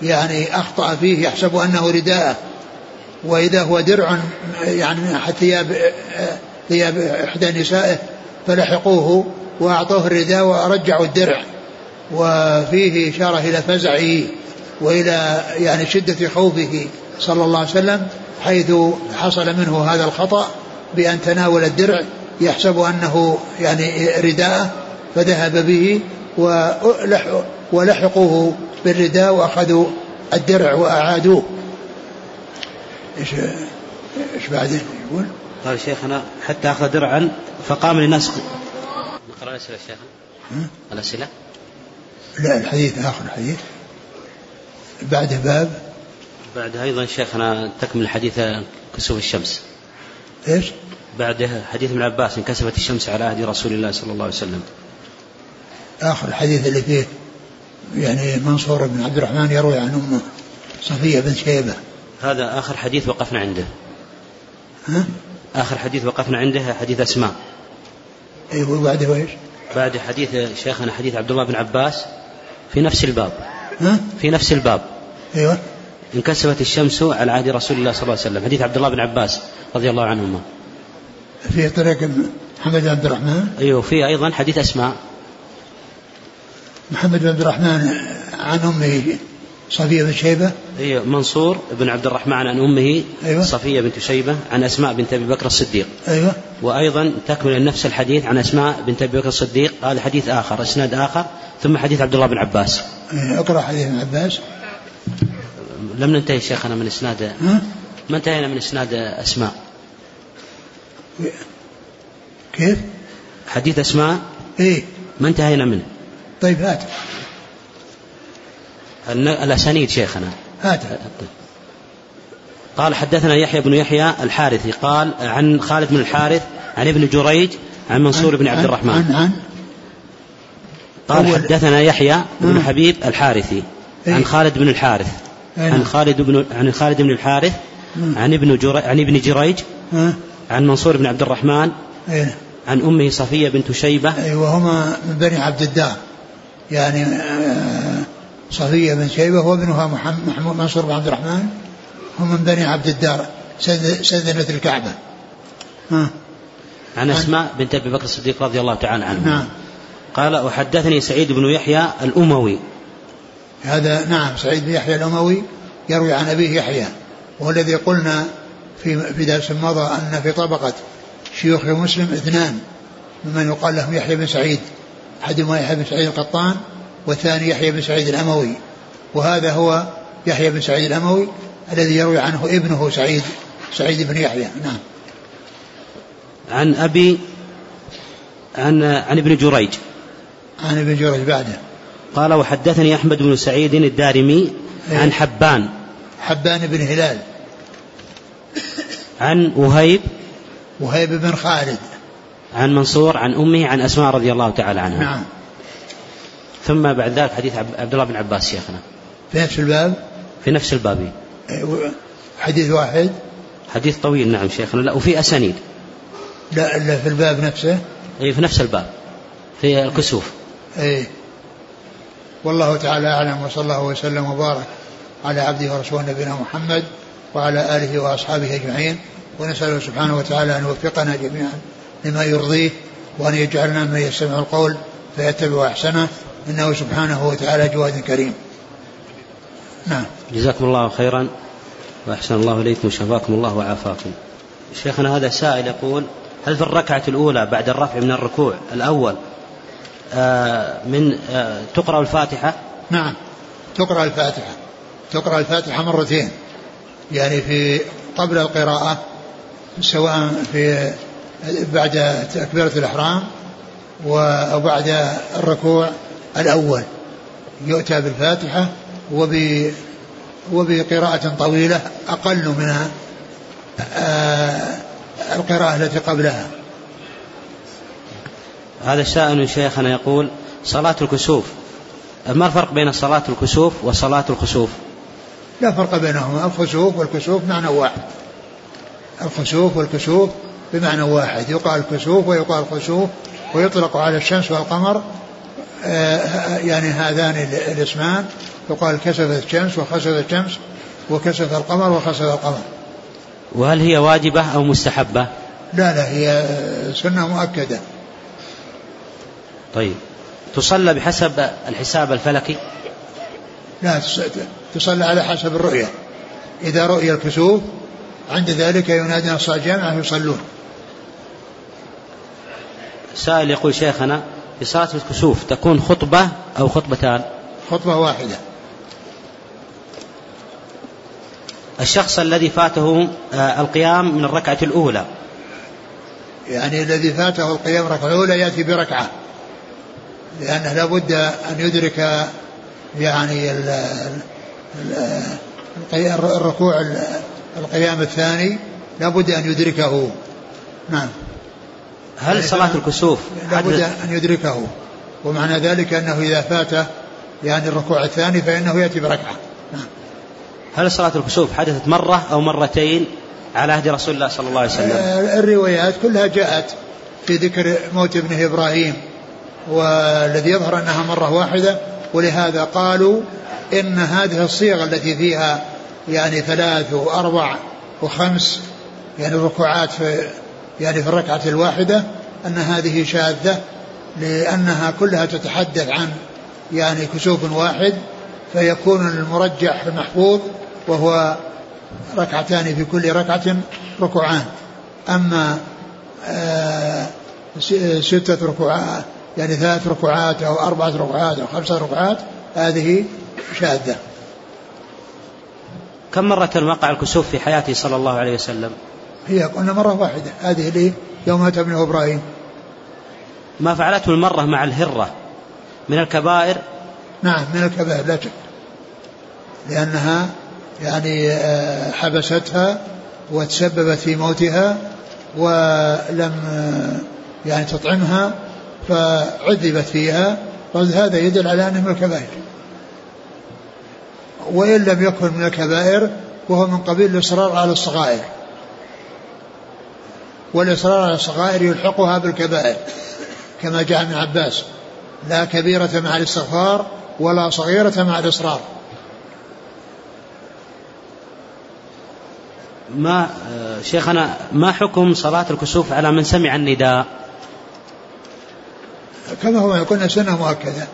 يعني أخطأ فيه يحسب أنه رداءه وإذا هو درع يعني من أحد ثياب ثياب إحدى نسائه فلحقوه وأعطوه الرداء ورجعوا الدرع. وفيه إشارة إلى فزعه وإلى يعني شدة خوفه صلى الله عليه وسلم. حيث حصل منه هذا الخطأ بأن تناول الدرع يحسب أنه يعني رداءه فذهب به ولحقوه بالرداء وأخذوا الدرع وأعادوه. إيش إيش بعدين يقول؟ قال شيخنا حتى أخذ درعا فقام للناس نقرأ الأسئلة شيخنا. الأسئلة؟ لا الحديث آخر الحديث. بعده باب بعدها أيضا شيخنا تكمل حديث كسوف الشمس إيش؟ بعده حديث ابن عباس انكسفت الشمس على عهد رسول الله صلى الله عليه وسلم آخر الحديث اللي فيه يعني منصور بن عبد الرحمن يروي عن أمه صفية بن شيبة هذا آخر حديث وقفنا عنده ها؟ آخر حديث وقفنا عنده حديث أسماء أيوة وبعده إيش؟ بعد حديث شيخنا حديث عبد الله بن عباس في نفس الباب ها؟ في نفس الباب أيوة انكسفت الشمس على عهد رسول الله صلى الله عليه وسلم. حديث عبد الله بن عباس رضي الله عنهما. في طريق محمد بن عبد الرحمن؟ أيوه في أيضا حديث أسماء. محمد بن عبد الرحمن عن أمه صفية بن شيبة؟ أيوة منصور بن عبد الرحمن عن أمه أيوة. صفية بنت شيبة عن أسماء بنت أبي بكر الصديق. أيوة. وأيضا تكمل نفس الحديث عن أسماء بنت أبي بكر الصديق. هذا حديث آخر إسناد آخر ثم حديث عبد الله بن عباس. أيوة اقرأ حديث ابن عباس. لم ننتهي شيخنا من إسناد ها؟ ما انتهينا من إسناد أسماء. كيف؟ حديث أسماء؟ إيه. ما انتهينا منه. طيب هات. الأسانيد شيخنا. هات. قال حدثنا يحيى بن يحيى الحارثي. قال عن خالد بن الحارث عن ابن جريج عن منصور بن عبد الرحمن. عن عن. قال حدثنا يحيى بن حبيب الحارثي عن إيه. خالد بن الحارث. عن خالد بن عن خالد بن الحارث عن ابن عن ابن جريج عن منصور بن عبد الرحمن إيه. عن امه صفية بنت شيبة. أيوه وهما من بني عبد الدار. يعني آه، صفية بن شيبة وابنها محمود منصور بن عبد الرحمن هم من بني عبد الدار سدنة الكعبة. ها. عن أسماء بنت أبي بكر الصديق رضي الله تعالى عنه نعم. قال وحدثني سعيد بن يحيى الأموي. هذا نعم سعيد بن يحيى الأموي. يروي عن أبيه يحيى وهو الذي قلنا في في درس مضى أن في طبقة شيوخ مسلم اثنان ممن يقال لهم يحيى بن سعيد أحدهما يحيى بن سعيد القطان والثاني يحيى بن سعيد الأموي. وهذا هو يحيى بن سعيد الأموي الذي يروي عنه ابنه سعيد سعيد بن يحيى. نعم. عن أبي عن عن ابن جريج. عن ابن جريج بعده. قال وحدثني أحمد بن سعيد الدارمي عن إيه. حبان حبان بن هلال عن وهيب وهيب بن خالد عن منصور عن أمه عن أسماء رضي الله تعالى عنها. نعم. ثم بعد ذلك حديث عبد الله بن عباس شيخنا. في نفس الباب؟ في نفس الباب. إيه، حديث واحد؟ حديث طويل نعم شيخنا. لا وفي أسانيد. لا إلا في الباب نفسه؟ أي في نفس الباب. في الكسوف. أي والله تعالى أعلم وصلى الله وسلم وبارك. على عبده ورسوله نبينا محمد وعلى آله وأصحابه أجمعين. ونسأله سبحانه وتعالى أن يوفقنا جميعا لما يرضيه وأن يجعلنا من يستمع القول فيتبع أحسنه. إنه سبحانه وتعالى جواد كريم. نعم. جزاكم الله خيرا وأحسن الله إليكم وشفاكم الله وعافاكم. شيخنا هذا سائل يقول هل في الركعة الأولى بعد الرفع من الركوع الأول آه، من آه، تقرأ الفاتحة؟ نعم. تقرأ الفاتحة. تقرأ الفاتحة مرتين. يعني في قبل القراءة سواء في بعد تكبيرة الإحرام وبعد الركوع الأول. يؤتى بالفاتحة وب وبقراءة طويلة أقل من آه، القراءة التي قبلها. هذا السائل شيخنا يقول صلاة الكسوف. ما الفرق بين صلاة الكسوف وصلاة الخسوف؟ لا فرق بينهما. الخسوف والكسوف معنى واحد. الخسوف والكسوف بمعنى واحد. يقال كسوف ويقال خسوف ويطلق على الشمس والقمر آه، يعني هذان الاسمان. يقال كسفت الشمس وخسفت الشمس وكسف القمر وخسف القمر. وهل هي واجبة أو مستحبة؟ لا لا هي سنة مؤكدة. طيب. تصلى بحسب الحساب الفلكي؟ لا تصلى على حسب الرؤية إذا رؤي الكسوف عند ذلك ينادي الصلاة جامعة يصلون. سائل يقول شيخنا في صلاة الكسوف تكون خطبة أو خطبتان؟ خطبة واحدة. الشخص الذي فاته آه، القيام من الركعة الأولى. يعني الذي فاته القيام الركعة الأولى يأتي بركعة. لأنه لابد أن يدرك يعني الركوع القيام الثاني لابد أن يدركه. نعم. هل صلاة الكسوف لابد أن يدركه. ومعنى ذلك أنه إذا فاته يعني الركوع الثاني فإنه يأتي بركعة. نعم. هل صلاة الكسوف حدثت مرة أو مرتين على عهد رسول الله صلى الله عليه وسلم؟ آه، الروايات كلها جاءت في ذكر موت ابنه إبراهيم والذي يظهر أنها مرة واحدة ولهذا قالوا إن هذه الصيغ التي فيها يعني ثلاث وأربع وخمس يعني ركوعات في يعني في الركعة الواحدة أن هذه شاذة لأنها كلها تتحدث عن يعني كسوف واحد فيكون المرجح المحفوظ وهو ركعتان في كل ركعة ركوعان. أما آه، ستة ركوعات يعني ثلاث ركوعات أو أربعة ركوعات أو خمسة ركوعات هذه شاذة. كم مرة وقع الكسوف في حياته صلى الله عليه وسلم؟ هي قلنا مرة واحدة. هذه لي يوم مات ابنه إبراهيم. ما فعلته المرة مع الهرة من الكبائر؟ نعم من الكبائر. لا شك. لأنها يعني آه، حبستها وتسببت في موتها ولم آه، يعني تطعمها فعذبت فيها. هذا يدل على أنه من الكبائر. وإن لم يكن من الكبائر وهو من قبيل الإصرار على الصغائر. والإصرار على الصغائر يلحقها بالكبائر كما جاء ابن عباس. لا كبيرة مع الاستغفار ولا صغيرة مع الإصرار. ما شيخنا ما حكم صلاة الكسوف على من سمع النداء؟ كما هو يكون سنة مؤكدة.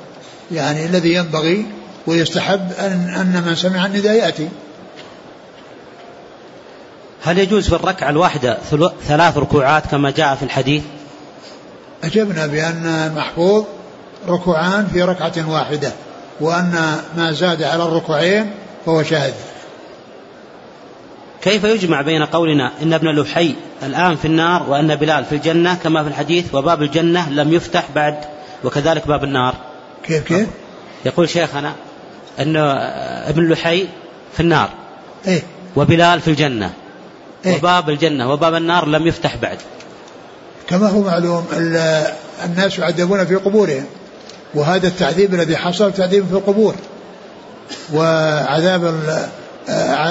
يعني الذي ينبغي ويستحب أن, أن من سمع النداء يأتي. هل يجوز في الركعة الواحدة ثلاث ركوعات كما جاء في الحديث؟ أجبنا بأن المحفوظ ركوعان في ركعة واحدة وأن ما زاد على الركوعين فهو شاهد كيف يجمع بين قولنا إن ابن لحي الآن في النار وأن بلال في الجنة كما في الحديث وباب الجنة لم يفتح بعد وكذلك باب النار؟ كيف كيف؟ يقول شيخنا أن ابن لحي في النار. إيه؟ وبلال في الجنة. إيه؟ وباب الجنة. وباب النار لم يفتح بعد. كما هو معلوم الناس يعذبون في قبورهم. وهذا التعذيب الذي حصل تعذيب في القبور. وعذاب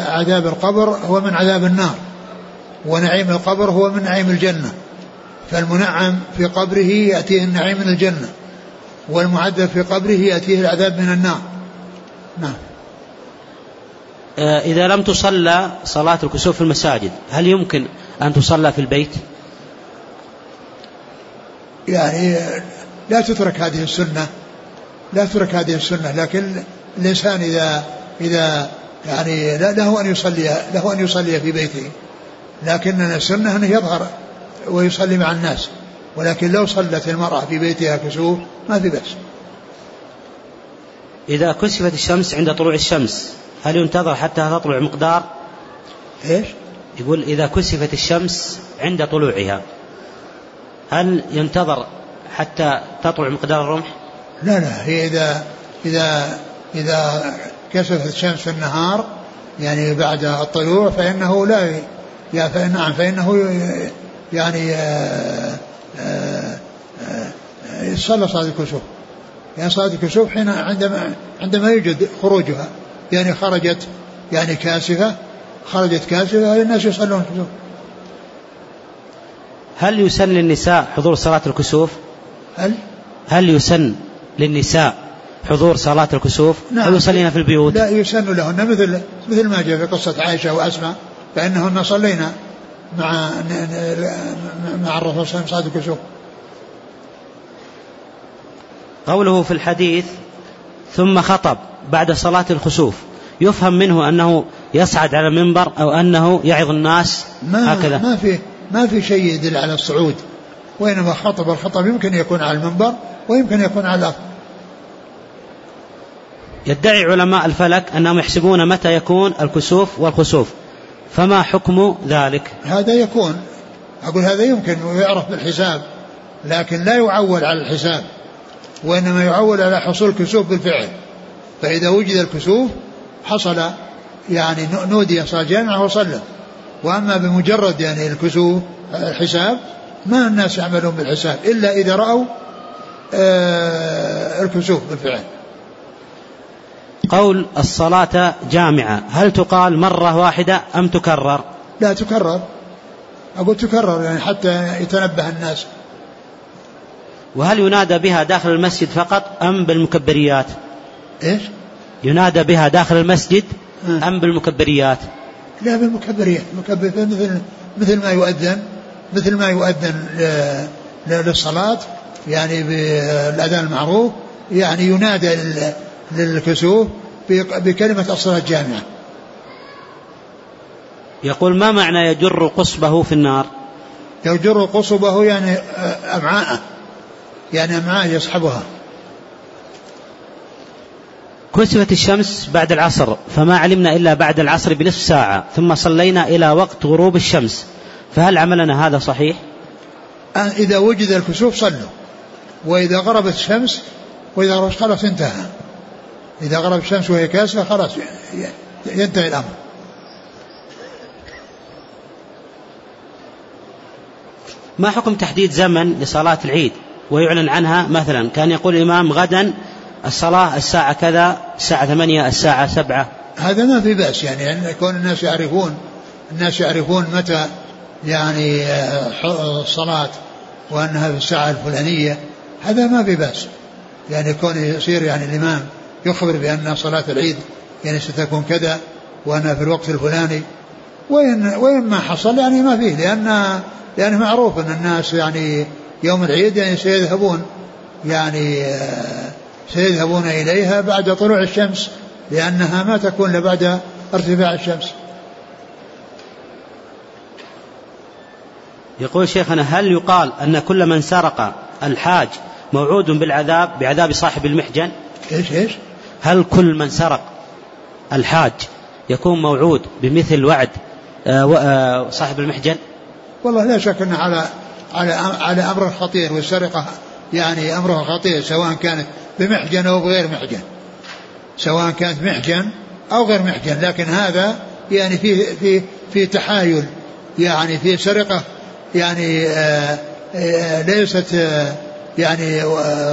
عذاب القبر هو من عذاب النار. ونعيم القبر هو من نعيم الجنة. فالمنعم في قبره يأتيه النعيم من الجنة. والمعذب في قبره يأتيه العذاب من النار. نعم. آه، إذا لم تصلى صلاة الكسوف في المساجد هل يمكن أن تصلى في البيت؟ يعني لا تترك هذه السنة لا تترك هذه السنة لكن الإنسان إذا إذا يعني له أن يصلي له أن يصلي في بيته. لكن السنة أنه يظهر ويصلي مع الناس. ولكن لو صلت المرأة في بيتها كسوف ما في بأس. إذا كسفت الشمس عند طلوع الشمس هل ينتظر حتى تطلع مقدار؟ إيش؟ يقول إذا كسفت الشمس عند طلوعها هل ينتظر حتى تطلع مقدار الرمح؟ لا لا هي إذا إذا إذا كسفت الشمس في النهار يعني بعد الطلوع فإنه لا يا فإن نعم فإنه يعني آه، آه، آه، صلى صلاة الكسوف. يعني صلاة الكسوف حين عندما عندما يوجد خروجها يعني خرجت يعني كاسفة خرجت كاسفة الناس يصلون الكسوف هل يسن للنساء حضور صلاة الكسوف؟ هل؟ هل يسن للنساء حضور صلاة الكسوف نعم أو يصلين في البيوت؟ لا يسن لهن مثل مثل ما جاء في قصة عائشة وأسماء فإنهن صلينا مع مع الرسول صلى الله عليه وسلم صلاة الكسوف قوله في الحديث ثم خطب بعد صلاة الخسوف. يفهم منه أنه يصعد على المنبر أو أنه يعظ الناس ما هكذا. ما في ما في شيء يدل على الصعود. وإنما خطب الخطب يمكن يكون على المنبر ويمكن يكون على يدعي علماء الفلك أنهم يحسبون متى يكون الكسوف والخسوف. فما حكم ذلك؟ هذا يكون. أقول هذا يمكن ويعرف بالحساب لكن لا يعول على الحساب. وإنما يعول على حصول الكسوف بالفعل. فإذا وجد الكسوف حصل يعني نودي صلاة جامعة وصلى. وأما بمجرد يعني الكسوف الحساب ما الناس يعملون بالحساب إلا إذا رأوا آه الكسوف بالفعل. قول الصلاة جامعة. هل تقال مرة واحدة أم تكرر؟ لا تكرر. أقول تكرر يعني حتى يتنبه الناس. وهل ينادى بها داخل المسجد فقط أم بالمكبريات؟ إيش؟ ينادى بها داخل المسجد آه. أم بالمكبريات؟ لا بالمكبريات. مكبر مثل مثل ما يؤذن مثل ما يؤذن للصلاة يعني بالأذان المعروف يعني ينادى للكسوف بكلمة الصلاة الجامعة. يقول ما معنى يجر قصبه في النار؟ يجر قصبه يعني أمعاءه. يعني أمعاء يصحبها. كسفت الشمس بعد العصر فما علمنا إلا بعد العصر بنصف ساعة ثم صلينا إلى وقت غروب الشمس. فهل عملنا هذا صحيح؟ إذا وجد الكسوف صلوا. وإذا غربت الشمس وإذا غربت خلاص انتهى. إذا غربت الشمس وهي كاسفة خلاص ينتهي الأمر. ما حكم تحديد زمن لصلاة العيد؟ ويعلن عنها مثلا. كان يقول الإمام غدا الصلاة الساعة كذا الساعة ثمانية الساعة سبعة. هذا ما في بأس يعني أن يكون الناس يعرفون الناس يعرفون متى يعني آه، الصلاة وأنها في الساعة الفلانية. هذا ما في بأس. يعني يكون يصير يعني الإمام يخبر بأن صلاة العيد يعني ستكون كذا وأنها في الوقت الفلاني. وإن وإن ما حصل يعني ما فيه لأن لأنه معروف أن الناس يعني يوم العيد يعني سيذهبون يعني آه، سيذهبون إليها بعد طلوع الشمس لأنها ما تكون إلا بعد ارتفاع الشمس. يقول شيخنا هل يقال أن كل من سرق الحاج موعود بالعذاب بعذاب صاحب المحجن؟ إيش إيش؟ هل كل من سرق الحاج يكون موعود بمثل وعد آه، آه، صاحب المحجن؟ والله لا شك أن على على على أمر خطير والسرقة يعني أمرها خطير سواء كانت بمحجن أو بغير محجن. سواء كانت محجن أو غير محجن لكن هذا يعني في في في تحايل يعني في سرقة يعني آآ آآ ليست آآ يعني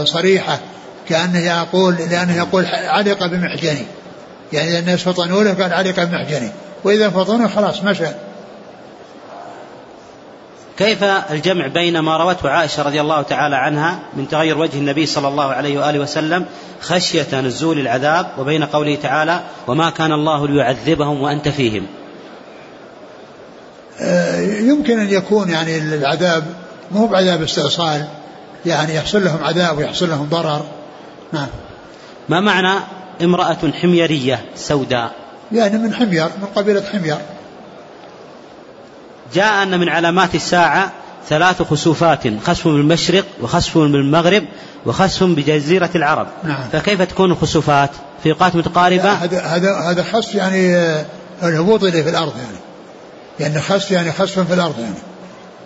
صريحة كأنه يقول لأنه يقول علق بمحجني. يعني الناس فطنوا له قال علق بمحجني. وإذا فطنوا خلاص مشى. كيف الجمع بين ما روته عائشة رضي الله تعالى عنها من تغير وجه النبي صلى الله عليه وآله وسلم خشية نزول العذاب وبين قوله تعالى وما كان الله ليعذبهم وأنت فيهم؟ آه، يمكن أن يكون يعني العذاب مو بعذاب استئصال يعني يحصل لهم عذاب ويحصل لهم ضرر. نعم. ما معنى امرأة حميرية سوداء؟ يعني من حمير من قبيلة حمير. جاء أن من علامات الساعة ثلاث خسوفات خسف بالمشرق وخسف بالمغرب وخسف بجزيرة العرب. نعم. فكيف تكون الخسوفات في أوقات متقاربة هذا هذا هذا خسف يعني آه، الهبوط إليه في الأرض يعني. يعني خسف يعني خسف في الأرض يعني.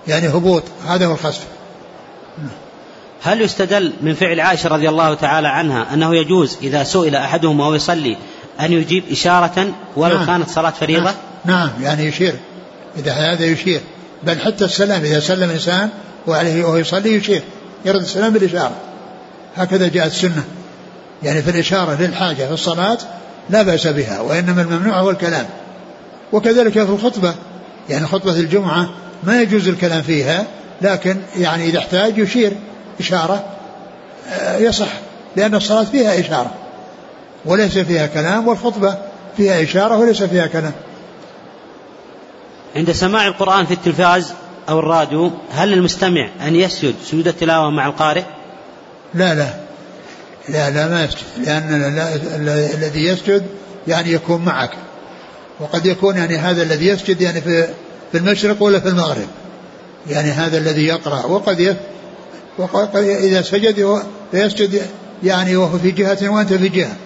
يعني هبوط هذا هو الخسف. هل يستدل من فعل عائشة رضي الله تعالى عنها أنه يجوز إذا سئل أحدهم وهو يصلي أن يجيب إشارة ولو نعم. كانت صلاة فريضة؟ نعم. نعم يعني يشير. إذا هذا يشير. بل حتى السلام إذا سلم الإنسان وعليه وهو يصلي يشير. يرد السلام بالإشارة. هكذا جاءت السنة. يعني في الإشارة للحاجة في الصلاة لا بأس بها وإنما الممنوع هو الكلام. وكذلك في الخطبة. يعني خطبة الجمعة ما يجوز الكلام فيها لكن يعني إذا احتاج يشير إشارة آه، يصح. لأن الصلاة فيها إشارة. وليس فيها كلام والخطبة فيها إشارة وليس فيها كلام. عند سماع القرآن في التلفاز أو الراديو هل للمستمع أن يسجد سجود التلاوة مع القارئ؟ لا لا. لا لا ما يسجد. لأن الذي يسجد يعني يكون معك. وقد يكون يعني هذا الذي يسجد يعني في في المشرق ولا في المغرب. يعني هذا الذي يقرأ. وقد وقد إذا سجد فيسجد يعني وهو في جهة وأنت في جهة.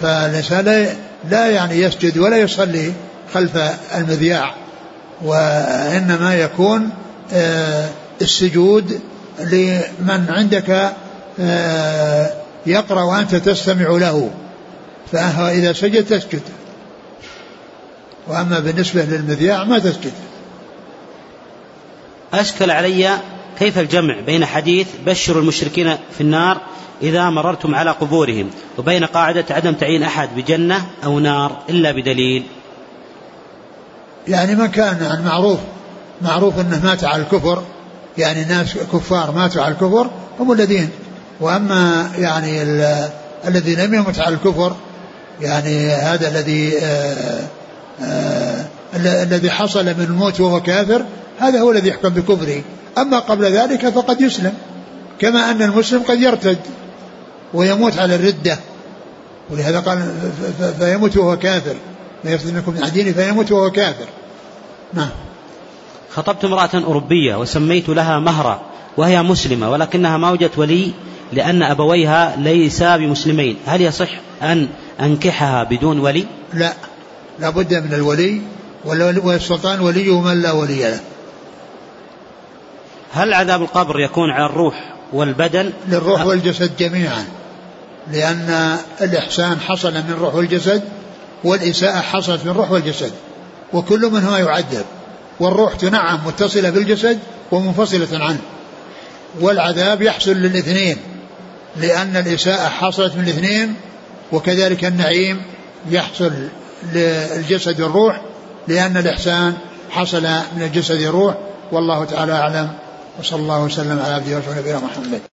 فالإنسان لا لا يعني يسجد ولا يصلي خلف المذياع. وإنما يكون آه، السجود لمن عندك آه، يقرأ وأنت تستمع له. فإذا سجد تسجد. وأما بالنسبة للمذياع ما تسجد. أشكل علي كيف الجمع بين حديث بشروا المشركين في النار إذا مررتم على قبورهم وبين قاعدة عدم تعيين أحد بجنة أو نار إلا بدليل. يعني من كان يعني معروف معروف أنه مات على الكفر يعني ناس كفار ماتوا على الكفر هم الذين. وأما يعني الذي لم يمت على الكفر يعني هذا الذي آه آه الذي حصل من الموت وهو كافر هذا هو الذي يحكم بكفره. أما قبل ذلك فقد يسلم كما أن المسلم قد يرتد ويموت على الردة ولهذا قال فيموت وهو كافر. لا يرتد منكم من دينه فيموت وهو كافر. نعم. خطبت امرأة أوروبية وسميت لها مهرا وهي مسلمة ولكنها ما وجدت ولي لأن أبويها ليسا بمسلمين. هل يصح أن أنكحها بدون ولي؟ لا. لا بد من الولي والسلطان ولي من لا ولي له. هل عذاب القبر يكون على الروح والبدن؟ للروح والجسد جميعا. لأن الإحسان حصل من الروح والجسد والإساءة حصلت من الروح والجسد وكل منهما يعذب. والروح تنعم متصلة بالجسد ومنفصلة عنه. والعذاب يحصل للاثنين لأن الإساءة حصلت من الاثنين وكذلك النعيم يحصل للجسد والروح لأن الإحسان حصل من الجسد والروح والله تعالى أعلم. وصلى الله وسلم على عبده ورسوله نبينا محمد.